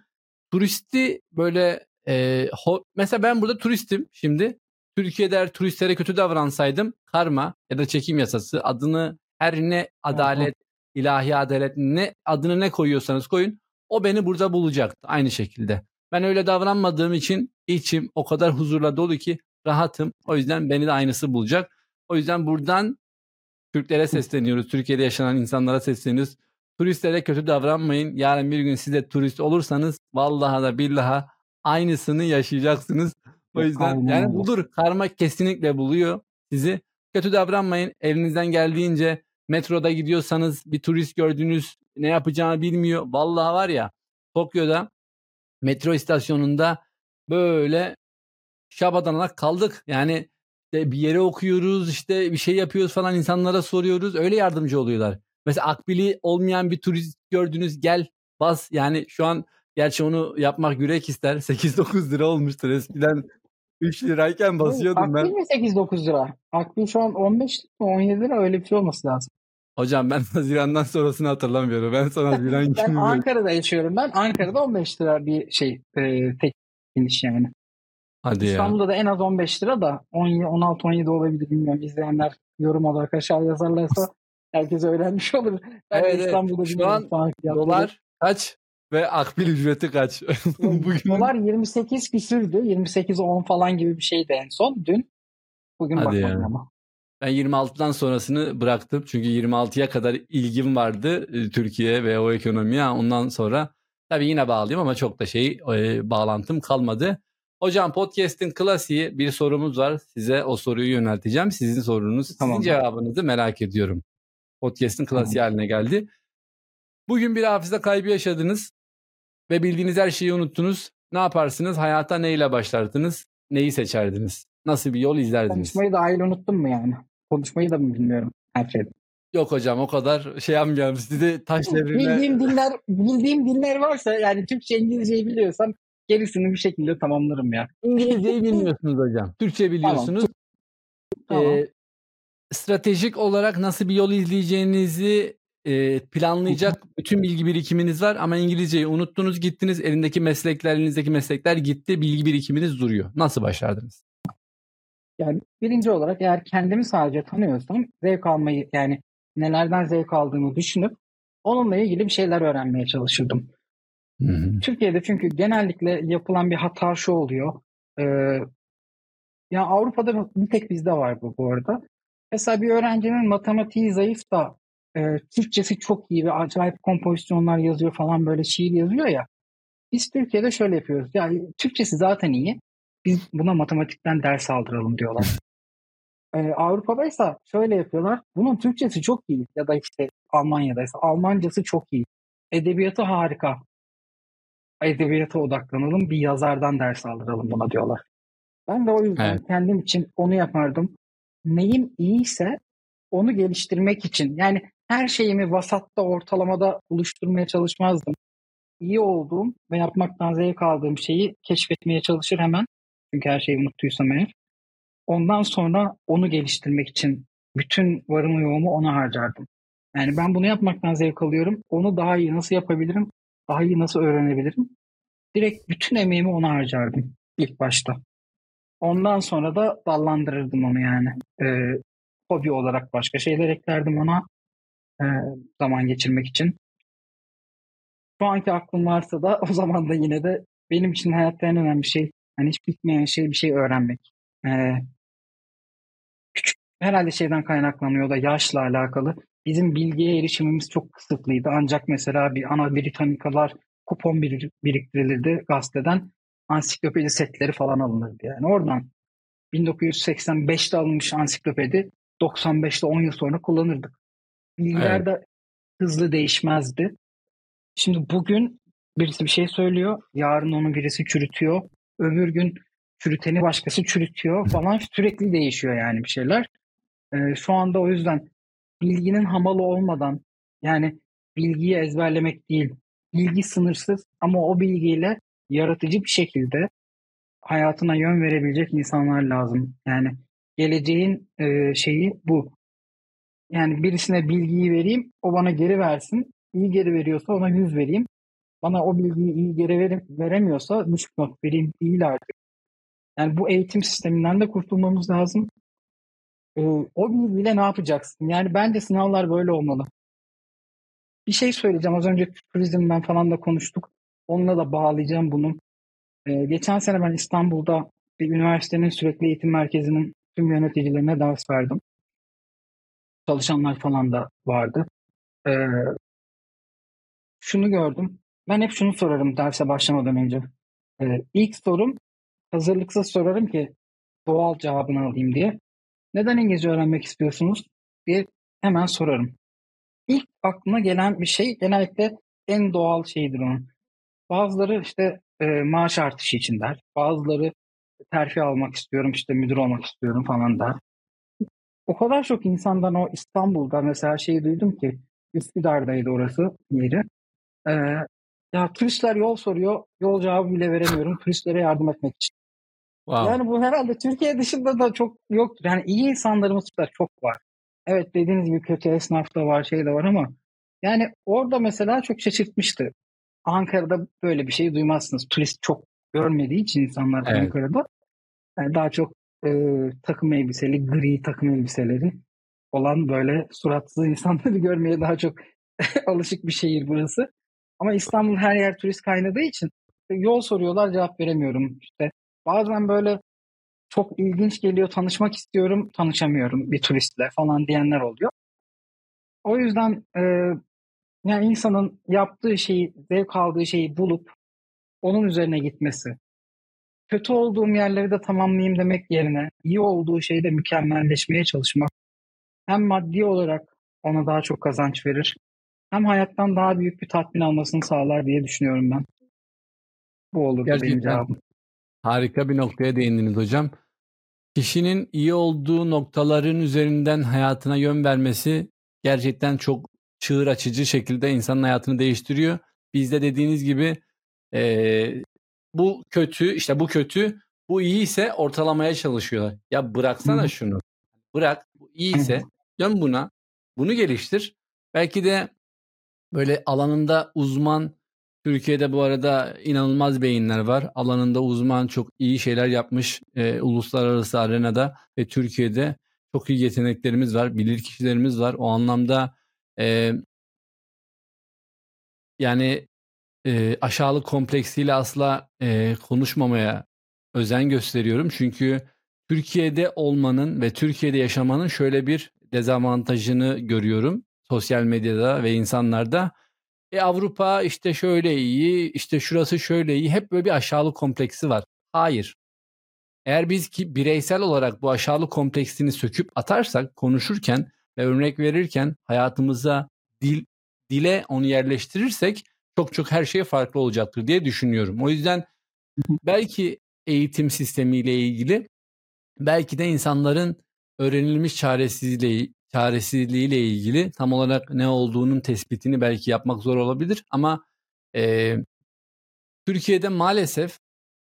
Turisti böyle e, ho- mesela ben burada turistim şimdi. Türkiye'de eğer turistlere kötü davransaydım karma ya da çekim yasası adını her ne adalet, ilahi adalet ne adını ne koyuyorsanız koyun o beni burada bulacaktı aynı şekilde. Ben öyle davranmadığım için içim o kadar huzurla dolu ki rahatım. O yüzden beni de aynısı bulacak. O yüzden buradan Türklere sesleniyoruz. Türkiye'de yaşanan insanlara sesleniyoruz. Turistlere kötü davranmayın. Yarın bir gün siz de turist olursanız vallahi da billaha aynısını yaşayacaksınız. O yüzden Aynen yani bulur. Karma kesinlikle buluyor sizi. Kötü davranmayın. Elinizden geldiğince metroda gidiyorsanız bir turist gördünüz ne yapacağını bilmiyor. Vallahi var ya Tokyo'da metro istasyonunda böyle şabadanarak kaldık. Yani işte bir yere okuyoruz işte bir şey yapıyoruz falan insanlara soruyoruz. Öyle yardımcı oluyorlar. Mesela akbili olmayan bir turist gördünüz gel bas. Yani şu an gerçi onu yapmak yürek ister. 8-9 lira olmuştur. Eskiden 3 lirayken basıyordum Akbil ben. mi 8-9 lira? Akbil şu an 15 mi 17 lira öyle bir şey olması lazım. Hocam ben Haziran'dan sonrasını hatırlamıyorum. Ben son Haziran Ben günü Ankara'da yaşıyorum ben. Ankara'da 15 lira bir şey e, tek iniş yani. Hadi ya. İstanbul'da da en az 15 lira da 17, 16, 17 olabilir bilmiyorum. İzleyenler yorum olarak aşağı yazarlarsa herkes öğrenmiş olur. Ben Evet. İstanbul'da Şu an. Dolar kaç ve akbil ücreti kaç? Bugün Dolar 28 küsürdü. 28 10 falan gibi bir şeydi en son dün. Bugün Hadi bakmadım ya. ama. Ben 26'dan sonrasını bıraktım. Çünkü 26'ya kadar ilgim vardı e, Türkiye ve o ekonomiye. Ondan sonra tabii yine bağlıyım ama çok da şey e, bağlantım kalmadı. Hocam podcast'in klasiği bir sorumuz var. Size o soruyu yönelteceğim. Sizin sorunuz, tamam. sizin cevabınızı merak ediyorum. Podcast'in klasiği tamam. haline geldi. Bugün bir hafıza kaybı yaşadınız ve bildiğiniz her şeyi unuttunuz. Ne yaparsınız? Hayata neyle başlardınız? Neyi seçerdiniz? Nasıl bir yol izlerdiniz? Konuşmayı dahil unuttum mu yani? Konuşmayı da mı bilmiyorum her şeyden? Yok hocam o kadar şey yapmayacağım. Sizi taş devrine... Bildiğim dinler, bildiğim dinler varsa yani Türkçe İngilizceyi biliyorsam gerisini bir şekilde tamamlarım ya. İngilizceyi bilmiyorsunuz hocam. Türkçe biliyorsunuz. Tamam. Ee, stratejik olarak nasıl bir yol izleyeceğinizi e, planlayacak bütün bilgi birikiminiz var ama İngilizceyi unuttunuz gittiniz elindeki meslekler elinizdeki meslekler gitti bilgi birikiminiz duruyor. Nasıl başardınız? Yani birinci olarak eğer kendimi sadece tanıyorsam zevk almayı yani nelerden zevk aldığımı düşünüp onunla ilgili bir şeyler öğrenmeye çalışırdım. Hı hı. Türkiye'de çünkü genellikle yapılan bir hata şu oluyor. Ee, ya Avrupa'da bir tek bizde var bu bu arada. Mesela bir öğrencinin matematiği zayıf da e, Türkçesi çok iyi ve acayip kompozisyonlar yazıyor falan böyle şiir yazıyor ya. Biz Türkiye'de şöyle yapıyoruz. Yani Türkçesi zaten iyi. Biz buna matematikten ders aldıralım diyorlar. Ee, Avrupa'daysa şöyle yapıyorlar. Bunun Türkçesi çok iyi ya da işte Almanya'daysa Almancası çok iyi. Edebiyatı harika. Edebiyata odaklanalım. Bir yazardan ders aldıralım buna diyorlar. Ben de o yüzden evet. kendim için onu yapardım. Neyim iyiyse onu geliştirmek için. Yani her şeyimi vasatta, ortalamada oluşturmaya çalışmazdım. İyi olduğum ve yapmaktan zevk aldığım şeyi keşfetmeye çalışır hemen. Çünkü her şeyi unuttuysam eğer. Ondan sonra onu geliştirmek için bütün varımı yoğumu ona harcardım. Yani ben bunu yapmaktan zevk alıyorum. Onu daha iyi nasıl yapabilirim? Daha iyi nasıl öğrenebilirim? Direkt bütün emeğimi ona harcardım ilk başta. Ondan sonra da dallandırırdım onu yani. Ee, hobi olarak başka şeyler eklerdim ona e, zaman geçirmek için. Şu anki aklım varsa da o zaman da yine de benim için hayatta en önemli şey hani hiç bitmeyen şey bir şey öğrenmek. Ee, küçük herhalde şeyden kaynaklanıyor da yaşla alakalı. Bizim bilgiye erişimimiz çok kısıtlıydı. Ancak mesela bir ana Britanikalar kupon bir, biriktirilirdi gazeteden. Ansiklopedi setleri falan alınırdı yani. Oradan 1985'te alınmış ansiklopedi 95'te 10 yıl sonra kullanırdık. Bilgiler evet. de hızlı değişmezdi. Şimdi bugün birisi bir şey söylüyor. Yarın onu birisi çürütüyor. Öbür gün çürüteni başkası çürütüyor falan. Sürekli değişiyor yani bir şeyler. Ee, şu anda o yüzden bilginin hamalı olmadan yani bilgiyi ezberlemek değil. Bilgi sınırsız ama o bilgiyle yaratıcı bir şekilde hayatına yön verebilecek insanlar lazım. Yani geleceğin e, şeyi bu. Yani birisine bilgiyi vereyim, o bana geri versin. İyi geri veriyorsa ona yüz vereyim. Bana o bilgiyi iyi geri verim, veremiyorsa düşük not vereyim değil artık. Yani bu eğitim sisteminden de kurtulmamız lazım. Ee, o bilgiyle ne yapacaksın? Yani bence sınavlar böyle olmalı. Bir şey söyleyeceğim. Az önce turizmden falan da konuştuk. Onunla da bağlayacağım bunu. Ee, geçen sene ben İstanbul'da bir üniversitenin sürekli eğitim merkezinin tüm yöneticilerine ders verdim. Çalışanlar falan da vardı. Ee, şunu gördüm. Ben hep şunu sorarım derse başlamadan önce. Ee, ilk sorum hazırlıksız sorarım ki doğal cevabını alayım diye. Neden İngilizce öğrenmek istiyorsunuz diye hemen sorarım. İlk aklına gelen bir şey genellikle en doğal şeydir onun. Bazıları işte e, maaş artışı için der. Bazıları terfi almak istiyorum işte müdür olmak istiyorum falan der. O kadar çok insandan o İstanbul'da mesela şeyi duydum ki Üsküdar'daydı orası yeri. Ee, ya turistler yol soruyor. Yol cevabı bile veremiyorum. Turistlere yardım etmek için. Wow. Yani bu herhalde Türkiye dışında da çok yoktur. Yani iyi insanlarımız da çok var. Evet dediğiniz gibi kötü esnaf da var, şey de var ama yani orada mesela çok şaşırtmıştı. Ankara'da böyle bir şey duymazsınız. Turist çok görmediği için insanlar evet. Ankara'da. Yani daha çok e, takım elbiseli, gri takım elbiseleri olan böyle suratsız insanları görmeye daha çok alışık bir şehir burası. Ama İstanbul her yer turist kaynadığı için yol soruyorlar cevap veremiyorum. İşte bazen böyle çok ilginç geliyor tanışmak istiyorum tanışamıyorum bir turistle falan diyenler oluyor. O yüzden e, yani insanın yaptığı şeyi, zevk aldığı şeyi bulup onun üzerine gitmesi. kötü olduğum yerleri de tamamlayayım demek yerine iyi olduğu şeyde mükemmelleşmeye çalışmak hem maddi olarak ona daha çok kazanç verir hem hayattan daha büyük bir tatmin almasını sağlar diye düşünüyorum ben. Bu olur benim cevabım. Harika bir noktaya değindiniz hocam. Kişinin iyi olduğu noktaların üzerinden hayatına yön vermesi gerçekten çok çığır açıcı şekilde insanın hayatını değiştiriyor. Bizde dediğiniz gibi e, bu kötü işte bu kötü bu iyi ise ortalamaya çalışıyorlar. Ya bıraksana Hı. şunu. Bırak bu iyi ise dön buna. Bunu geliştir. Belki de böyle alanında uzman Türkiye'de bu arada inanılmaz beyinler var. Alanında uzman çok iyi şeyler yapmış e, uluslararası arenada ve Türkiye'de çok iyi yeteneklerimiz var, bilir kişilerimiz var. O anlamda e, yani e, aşağılık kompleksiyle asla e, konuşmamaya özen gösteriyorum. Çünkü Türkiye'de olmanın ve Türkiye'de yaşamanın şöyle bir dezavantajını görüyorum sosyal medyada ve insanlarda. E Avrupa işte şöyle iyi, işte şurası şöyle iyi. Hep böyle bir aşağılık kompleksi var. Hayır. Eğer biz ki bireysel olarak bu aşağılık kompleksini söküp atarsak konuşurken ve örnek verirken hayatımıza dil dile onu yerleştirirsek çok çok her şey farklı olacaktır diye düşünüyorum. O yüzden belki eğitim sistemiyle ilgili belki de insanların öğrenilmiş çaresizliği çaresizliğiyle ilgili tam olarak ne olduğunun tespitini belki yapmak zor olabilir ama e, Türkiye'de maalesef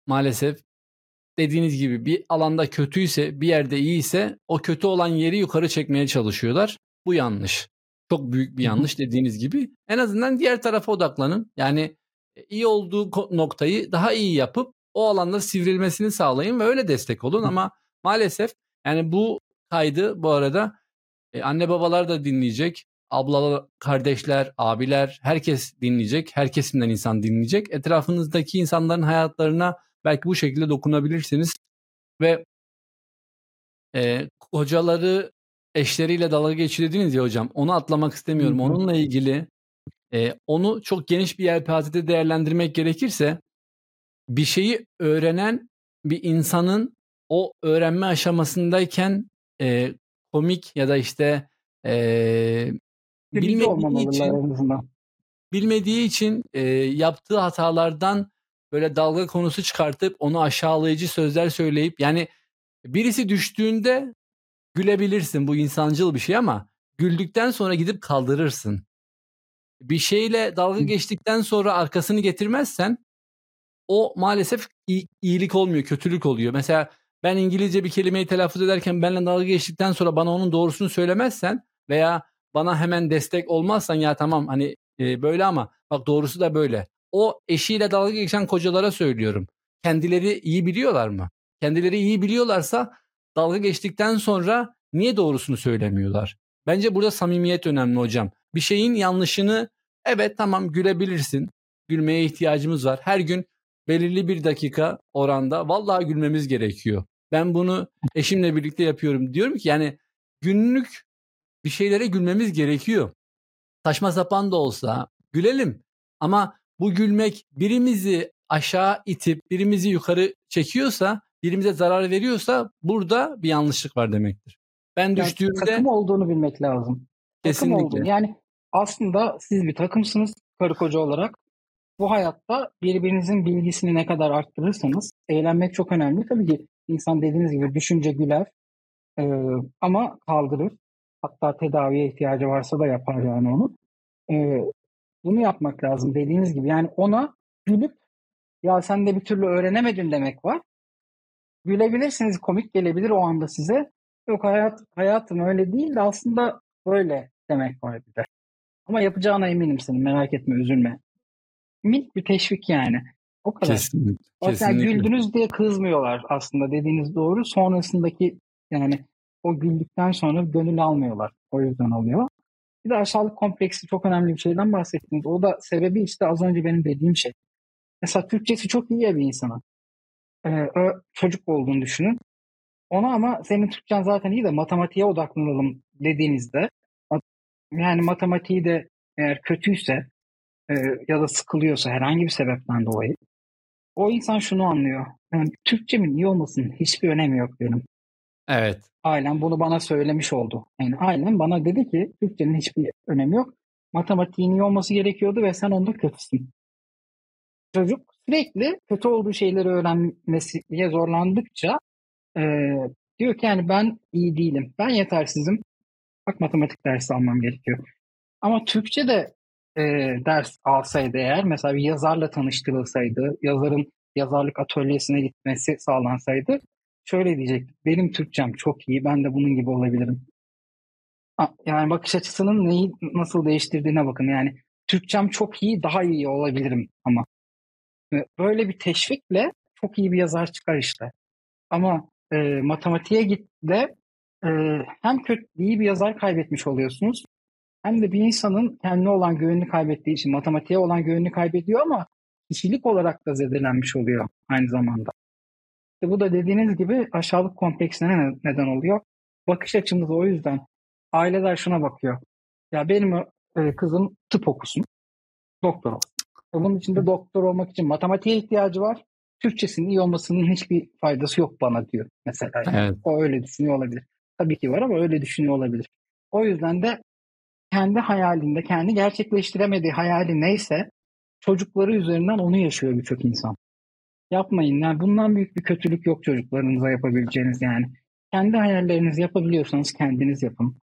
maalesef dediğiniz gibi bir alanda kötüyse bir yerde iyiyse o kötü olan yeri yukarı çekmeye çalışıyorlar. Bu yanlış. Çok büyük bir yanlış dediğiniz gibi. En azından diğer tarafa odaklanın. Yani e, iyi olduğu noktayı daha iyi yapıp o alanda sivrilmesini sağlayın ve öyle destek olun ama maalesef yani bu kaydı bu arada e, anne babalar da dinleyecek. Ablalar, kardeşler, abiler herkes dinleyecek. Her kesimden insan dinleyecek. Etrafınızdaki insanların hayatlarına belki bu şekilde dokunabilirsiniz. Ve e, hocaları eşleriyle dalga geçirdiniz ya hocam. Onu atlamak istemiyorum. Onunla ilgili e, onu çok geniş bir yelpazede değerlendirmek gerekirse bir şeyi öğrenen bir insanın o öğrenme aşamasındayken e, komik ya da işte e, bilmediği için, bilmediği için e, yaptığı hatalardan böyle dalga konusu çıkartıp onu aşağılayıcı sözler söyleyip yani birisi düştüğünde gülebilirsin bu insancıl bir şey ama güldükten sonra gidip kaldırırsın. Bir şeyle dalga geçtikten sonra arkasını getirmezsen o maalesef iyilik olmuyor, kötülük oluyor. Mesela ben İngilizce bir kelimeyi telaffuz ederken benimle dalga geçtikten sonra bana onun doğrusunu söylemezsen veya bana hemen destek olmazsan ya tamam hani e, böyle ama bak doğrusu da böyle. O eşiyle dalga geçen kocalara söylüyorum. Kendileri iyi biliyorlar mı? Kendileri iyi biliyorlarsa dalga geçtikten sonra niye doğrusunu söylemiyorlar? Bence burada samimiyet önemli hocam. Bir şeyin yanlışını evet tamam gülebilirsin. Gülmeye ihtiyacımız var. Her gün belirli bir dakika oranda vallahi gülmemiz gerekiyor. Ben bunu eşimle birlikte yapıyorum. Diyorum ki yani günlük bir şeylere gülmemiz gerekiyor. Saçma sapan da olsa gülelim. Ama bu gülmek birimizi aşağı itip birimizi yukarı çekiyorsa, birimize zarar veriyorsa burada bir yanlışlık var demektir. Ben yani düştüğümde takım olduğunu bilmek lazım. Kesinlikle. Takım olduğunu. Yani aslında siz bir takımsınız karı koca olarak. Bu hayatta birbirinizin bilgisini ne kadar arttırırsanız eğlenmek çok önemli. Tabii ki insan dediğiniz gibi düşünce güler e, ama kaldırır. Hatta tedaviye ihtiyacı varsa da yapar yani onu. E, bunu yapmak lazım dediğiniz gibi. Yani ona gülüp ya sen de bir türlü öğrenemedin demek var. Gülebilirsiniz, komik gelebilir o anda size. Yok hayat hayatım öyle değil de aslında böyle demek var bir de. Ama yapacağına eminim senin merak etme üzülme. Minik bir teşvik yani. O kadar. Kesinlikle. O kesinlikle. güldünüz diye kızmıyorlar aslında dediğiniz doğru. Sonrasındaki yani o güldükten sonra gönül almıyorlar. O yüzden oluyor. Bir de aşağılık kompleksi çok önemli bir şeyden bahsettiniz. O da sebebi işte az önce benim dediğim şey. Mesela Türkçesi çok iyi ya bir insana. Ee, çocuk olduğunu düşünün. Ona ama senin Türkçen zaten iyi de matematiğe odaklanalım dediğinizde yani matematiği de eğer kötüyse e, ya da sıkılıyorsa herhangi bir sebepten dolayı o insan şunu anlıyor. yani Türkçemin iyi olmasının hiçbir önemi yok benim. Evet. Ailem bunu bana söylemiş oldu. Yani ailem bana dedi ki Türkçenin hiçbir önemi yok. Matematiğin iyi olması gerekiyordu ve sen onda kötüsün. Çocuk sürekli kötü olduğu şeyleri öğrenmesiye zorlandıkça e, diyor ki yani ben iyi değilim. Ben yetersizim. Bak matematik dersi almam gerekiyor. Ama Türkçe de e, ders alsaydı eğer mesela bir yazarla tanıştırılsaydı, yazarın yazarlık atölyesine gitmesi sağlansaydı şöyle diyecek. Benim Türkçem çok iyi. Ben de bunun gibi olabilirim. Yani bakış açısının neyi nasıl değiştirdiğine bakın. Yani Türkçem çok iyi, daha iyi olabilirim ama. Böyle bir teşvikle çok iyi bir yazar çıkar işte. Ama e, matematiğe git de e, hem kötü iyi bir yazar kaybetmiş oluyorsunuz hem de bir insanın kendine olan güvenini kaybettiği için matematiğe olan güvenini kaybediyor ama kişilik olarak da zedelenmiş oluyor aynı zamanda. İşte bu da dediğiniz gibi aşağılık kompleksine neden oluyor. Bakış açımız o yüzden aileler şuna bakıyor. Ya benim e, kızım tıp okusun, doktor olsun. Bunun için de doktor olmak için matematiğe ihtiyacı var. Türkçesinin iyi olmasının hiçbir faydası yok bana diyor mesela. Evet. O öyle düşünüyor olabilir. Tabii ki var ama öyle düşünüyor olabilir. O yüzden de kendi hayalinde, kendi gerçekleştiremediği hayali neyse çocukları üzerinden onu yaşıyor birçok insan. Yapmayın. Yani bundan büyük bir kötülük yok çocuklarınıza yapabileceğiniz yani. Kendi hayallerinizi yapabiliyorsanız kendiniz yapın.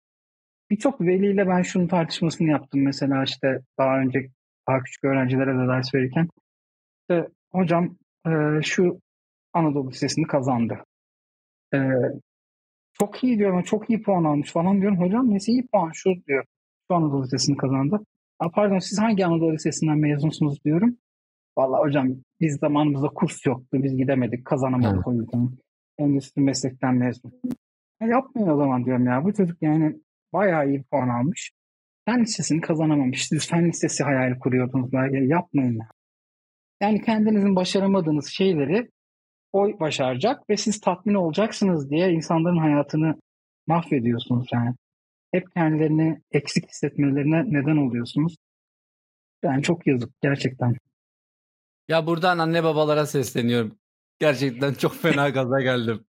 Birçok veliyle ben şunun tartışmasını yaptım mesela işte daha önce daha küçük öğrencilere de ders verirken. İşte, hocam e, şu Anadolu Lisesi'ni kazandı. E, çok iyi diyorum, çok iyi puan almış falan diyorum. Hocam nesi iyi puan şu diyor. Şu Anadolu Lisesi'ni kazandı. A, pardon siz hangi Anadolu Lisesi'nden mezunsunuz diyorum. Vallahi hocam biz zamanımızda kurs yoktu. Biz gidemedik. Kazanamadık o yüzden. Endüstri meslekten mezun. Ya yapmayın o zaman diyorum ya. Bu çocuk yani bayağı iyi puan almış. Fen lisesini kazanamamış. Siz fen lisesi hayali kuruyordunuz. Ya yapmayın ya. Yani kendinizin başaramadığınız şeyleri o başaracak ve siz tatmin olacaksınız diye insanların hayatını mahvediyorsunuz yani. Hep kendilerini eksik hissetmelerine neden oluyorsunuz. Yani çok yazık gerçekten. Ya buradan anne babalara sesleniyorum. Gerçekten çok fena gaza geldim.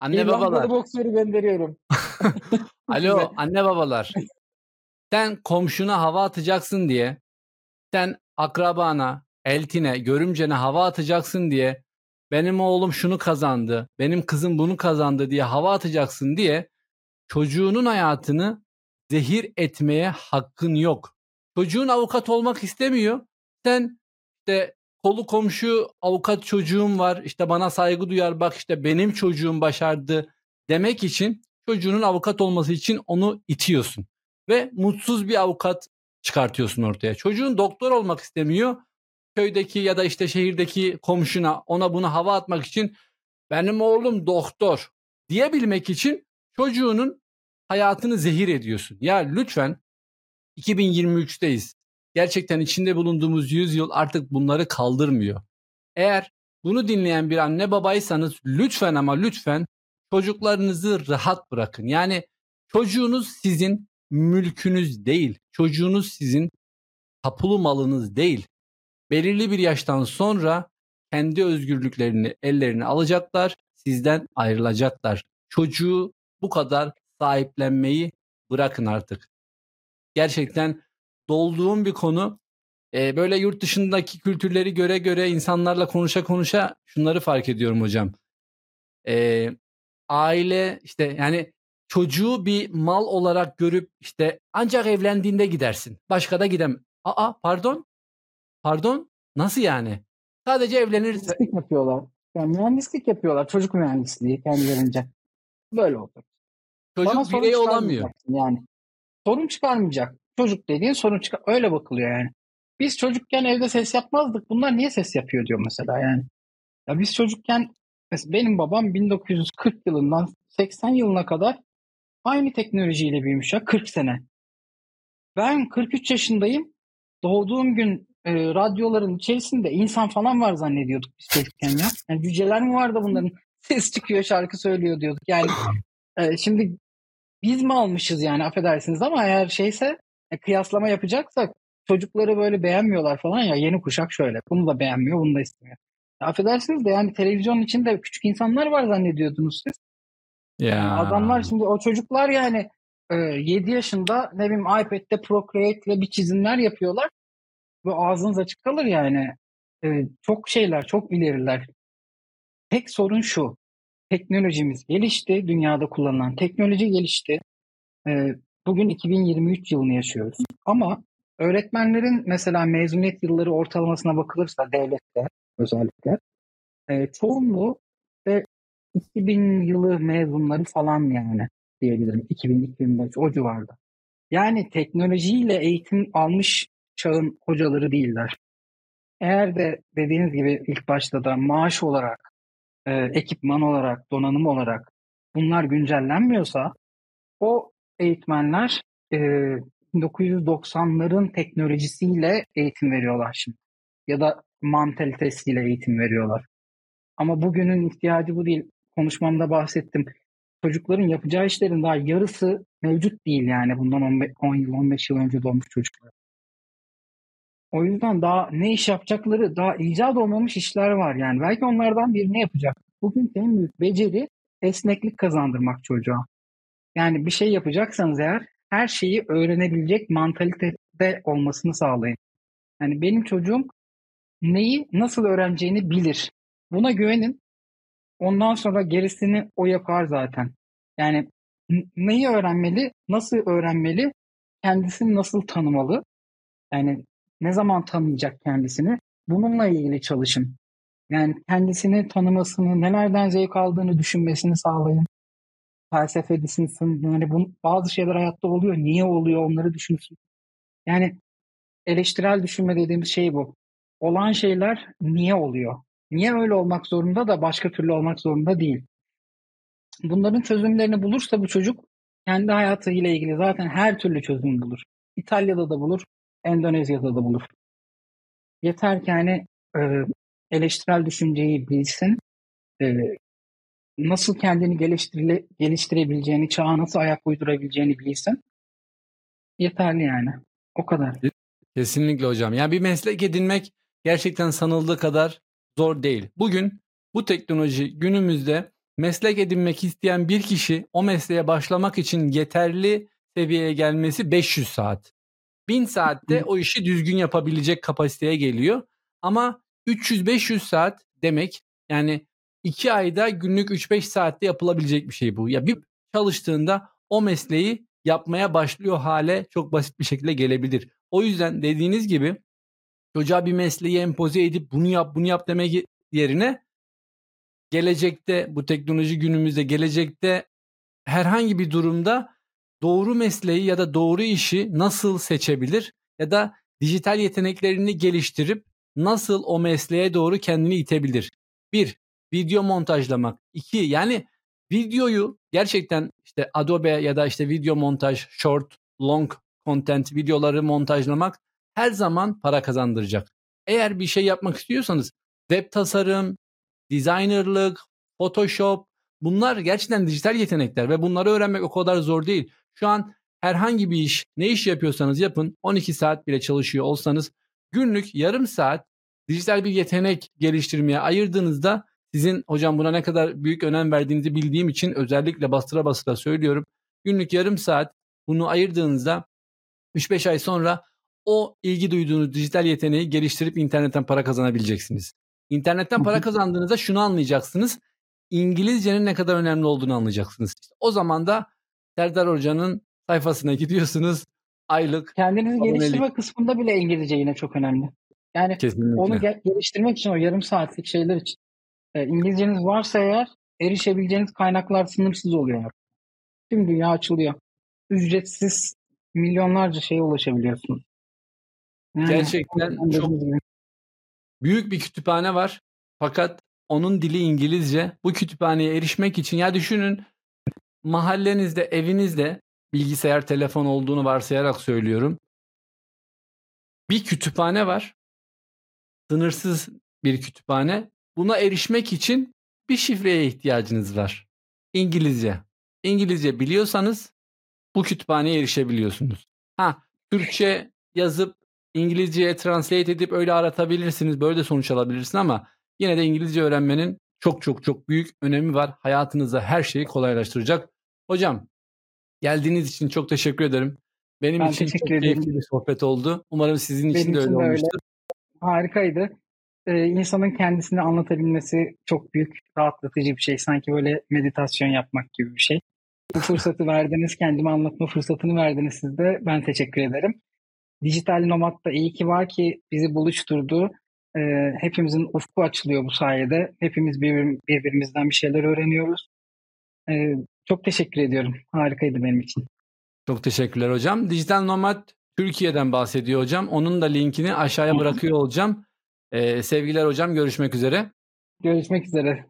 Anne babalar. boksörü gönderiyorum. Alo anne babalar. Sen komşuna hava atacaksın diye, sen akrabana, eltine, görümcene hava atacaksın diye, benim oğlum şunu kazandı, benim kızım bunu kazandı diye hava atacaksın diye çocuğunun hayatını zehir etmeye hakkın yok. Çocuğun avukat olmak istemiyor. Sen işte kolu komşu avukat çocuğum var işte bana saygı duyar bak işte benim çocuğum başardı demek için çocuğunun avukat olması için onu itiyorsun. Ve mutsuz bir avukat çıkartıyorsun ortaya. Çocuğun doktor olmak istemiyor. Köydeki ya da işte şehirdeki komşuna ona bunu hava atmak için benim oğlum doktor diyebilmek için çocuğunun hayatını zehir ediyorsun. Ya lütfen 2023'teyiz. Gerçekten içinde bulunduğumuz yüzyıl artık bunları kaldırmıyor. Eğer bunu dinleyen bir anne babaysanız lütfen ama lütfen çocuklarınızı rahat bırakın. Yani çocuğunuz sizin mülkünüz değil. Çocuğunuz sizin tapulu malınız değil. Belirli bir yaştan sonra kendi özgürlüklerini ellerine alacaklar, sizden ayrılacaklar. Çocuğu bu kadar sahiplenmeyi bırakın artık. Gerçekten dolduğum bir konu. Ee, böyle yurt dışındaki kültürleri göre göre insanlarla konuşa konuşa şunları fark ediyorum hocam. Ee, aile işte yani çocuğu bir mal olarak görüp işte ancak evlendiğinde gidersin. Başka da gidem. Aa pardon? Pardon? Nasıl yani? Sadece evlenirse. Mühendislik yapıyorlar. Yani mühendislik yapıyorlar. Çocuk mühendisliği kendilerince. Böyle oldu. Çocuk Bana birey olamıyor. Yani sorun çıkarmayacak. Çocuk dediğin sorun çıkar. Öyle bakılıyor yani. Biz çocukken evde ses yapmazdık. Bunlar niye ses yapıyor diyor mesela yani. Ya biz çocukken mesela benim babam 1940 yılından 80 yılına kadar Aynı teknolojiyle büyümüş ya 40 sene. Ben 43 yaşındayım. Doğduğum gün e, radyoların içerisinde insan falan var zannediyorduk biz çocukken ya. Yani cüceler mi vardı bunların? Ses çıkıyor şarkı söylüyor diyorduk. Yani e, şimdi biz mi almışız yani affedersiniz ama eğer şeyse e, kıyaslama yapacaksak çocukları böyle beğenmiyorlar falan ya yeni kuşak şöyle. Bunu da beğenmiyor, bunu da istemiyor. Affedersiniz de yani televizyonun içinde küçük insanlar var zannediyordunuz siz. Ya. Adamlar şimdi o çocuklar yani e, 7 yaşında ne bileyim iPad'de Procreate ile bir çizimler yapıyorlar. Ve ağzınız açık kalır yani. E, çok şeyler, çok ileriler. Tek sorun şu. Teknolojimiz gelişti. Dünyada kullanılan teknoloji gelişti. E, bugün 2023 yılını yaşıyoruz. Ama öğretmenlerin mesela mezuniyet yılları ortalamasına bakılırsa devlette özellikle e, çoğunluğu ve 2000 yılı mezunları falan yani diyebilirim. 2000-2005 o civarda. Yani teknolojiyle eğitim almış çağın hocaları değiller. Eğer de dediğiniz gibi ilk başta da maaş olarak, e, ekipman olarak, donanım olarak bunlar güncellenmiyorsa o eğitmenler e, 1990'ların teknolojisiyle eğitim veriyorlar şimdi. Ya da mantalitesiyle eğitim veriyorlar. Ama bugünün ihtiyacı bu değil. Konuşmamda bahsettim. Çocukların yapacağı işlerin daha yarısı mevcut değil yani bundan 10 yıl 15 yıl önce doğmuş çocuklar. O yüzden daha ne iş yapacakları daha icat olmamış işler var yani. Belki onlardan birini yapacak. Bugün en büyük beceri esneklik kazandırmak çocuğa. Yani bir şey yapacaksanız eğer her şeyi öğrenebilecek mantalitede olmasını sağlayın. Yani benim çocuğum neyi nasıl öğreneceğini bilir. Buna güvenin. Ondan sonra gerisini o yapar zaten. Yani neyi öğrenmeli, nasıl öğrenmeli, kendisini nasıl tanımalı, yani ne zaman tanıyacak kendisini, bununla ilgili çalışın. Yani kendisini tanımasını, nelerden zevk aldığını düşünmesini sağlayın. Felsefe düşünsün. Yani bu, bazı şeyler hayatta oluyor. Niye oluyor onları düşünsün. Yani eleştirel düşünme dediğimiz şey bu. Olan şeyler niye oluyor? Niye öyle olmak zorunda da başka türlü olmak zorunda değil. Bunların çözümlerini bulursa bu çocuk kendi hayatıyla ilgili zaten her türlü çözüm bulur. İtalya'da da bulur, Endonezya'da da bulur. Yeter ki hani e, eleştirel düşünceyi bilsin, e, nasıl kendini geliştire, geliştirebileceğini, çağa nasıl ayak uydurabileceğini bilsin. Yeterli yani. O kadar. Kesinlikle hocam. Yani bir meslek edinmek gerçekten sanıldığı kadar zor değil. Bugün bu teknoloji günümüzde meslek edinmek isteyen bir kişi o mesleğe başlamak için yeterli seviyeye gelmesi 500 saat. 1000 saatte o işi düzgün yapabilecek kapasiteye geliyor. Ama 300-500 saat demek yani 2 ayda günlük 3-5 saatte yapılabilecek bir şey bu. Ya bir çalıştığında o mesleği yapmaya başlıyor hale çok basit bir şekilde gelebilir. O yüzden dediğiniz gibi çocuğa bir mesleği empoze edip bunu yap bunu yap demek yerine gelecekte bu teknoloji günümüzde gelecekte herhangi bir durumda doğru mesleği ya da doğru işi nasıl seçebilir ya da dijital yeteneklerini geliştirip nasıl o mesleğe doğru kendini itebilir? Bir, video montajlamak. İki, yani videoyu gerçekten işte Adobe ya da işte video montaj, short, long content videoları montajlamak her zaman para kazandıracak. Eğer bir şey yapmak istiyorsanız web tasarım, designerlık, Photoshop bunlar gerçekten dijital yetenekler ve bunları öğrenmek o kadar zor değil. Şu an herhangi bir iş, ne iş yapıyorsanız yapın 12 saat bile çalışıyor olsanız günlük yarım saat dijital bir yetenek geliştirmeye ayırdığınızda sizin hocam buna ne kadar büyük önem verdiğinizi bildiğim için özellikle bastıra bastıra söylüyorum. Günlük yarım saat bunu ayırdığınızda 3-5 ay sonra o ilgi duyduğunuz dijital yeteneği geliştirip internetten para kazanabileceksiniz. İnternetten para kazandığınızda şunu anlayacaksınız. İngilizcenin ne kadar önemli olduğunu anlayacaksınız. İşte o zaman da Serdar Hoca'nın sayfasına gidiyorsunuz. Aylık. Kendinizi geliştirme kısmında bile İngilizce yine çok önemli. Yani Kesinlikle. onu geliştirmek için o yarım saatlik şeyler için e, İngilizceniz varsa eğer erişebileceğiniz kaynaklar sınırsız oluyor. Tüm dünya açılıyor. Ücretsiz milyonlarca şeye ulaşabiliyorsunuz. Yani, Gerçekten çok büyük bir kütüphane var. Fakat onun dili İngilizce. Bu kütüphaneye erişmek için ya düşünün mahallenizde, evinizde bilgisayar, telefon olduğunu varsayarak söylüyorum. Bir kütüphane var. Sınırsız bir kütüphane. Buna erişmek için bir şifreye ihtiyacınız var. İngilizce. İngilizce biliyorsanız bu kütüphaneye erişebiliyorsunuz. Ha, Türkçe yazıp İngilizceye translate edip öyle aratabilirsiniz. Böyle de sonuç alabilirsiniz ama Yine de İngilizce öğrenmenin çok çok çok büyük önemi var. Hayatınızda her şeyi kolaylaştıracak. Hocam geldiğiniz için çok teşekkür ederim. Benim Ben için çok ederim. keyifli bir sohbet oldu. Umarım sizin için Benim de öyle için de öyle. olmuştur. Harikaydı. Ee, insanın kendisini anlatabilmesi çok büyük rahatlatıcı bir şey. Sanki böyle meditasyon yapmak gibi bir şey. Bu fırsatı verdiniz, kendimi anlatma fırsatını verdiniz siz de. Ben teşekkür ederim. Dijital Nomad da iyi ki var ki bizi buluşturdu. Ee, hepimizin ufku açılıyor bu sayede. Hepimiz birbir- birbirimizden bir şeyler öğreniyoruz. Ee, çok teşekkür ediyorum. Harikaydı benim için. Çok teşekkürler hocam. Dijital Nomad Türkiye'den bahsediyor hocam. Onun da linkini aşağıya bırakıyor olacağım. Ee, sevgiler hocam görüşmek üzere. Görüşmek üzere.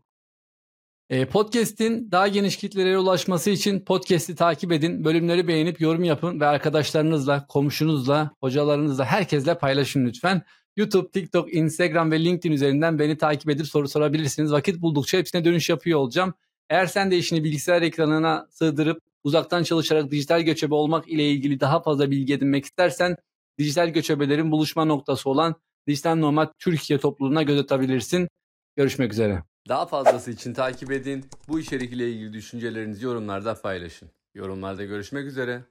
Ee, podcast'in daha geniş kitlelere ulaşması için podcast'i takip edin. Bölümleri beğenip yorum yapın ve arkadaşlarınızla, komşunuzla, hocalarınızla, herkesle paylaşın lütfen. YouTube, TikTok, Instagram ve LinkedIn üzerinden beni takip edip soru sorabilirsiniz. Vakit buldukça hepsine dönüş yapıyor olacağım. Eğer sen de işini bilgisayar ekranına sığdırıp uzaktan çalışarak dijital göçebe olmak ile ilgili daha fazla bilgi edinmek istersen dijital göçebelerin buluşma noktası olan Dijital Nomad Türkiye topluluğuna göz atabilirsin. Görüşmek üzere. Daha fazlası için takip edin. Bu içerik ile ilgili düşüncelerinizi yorumlarda paylaşın. Yorumlarda görüşmek üzere.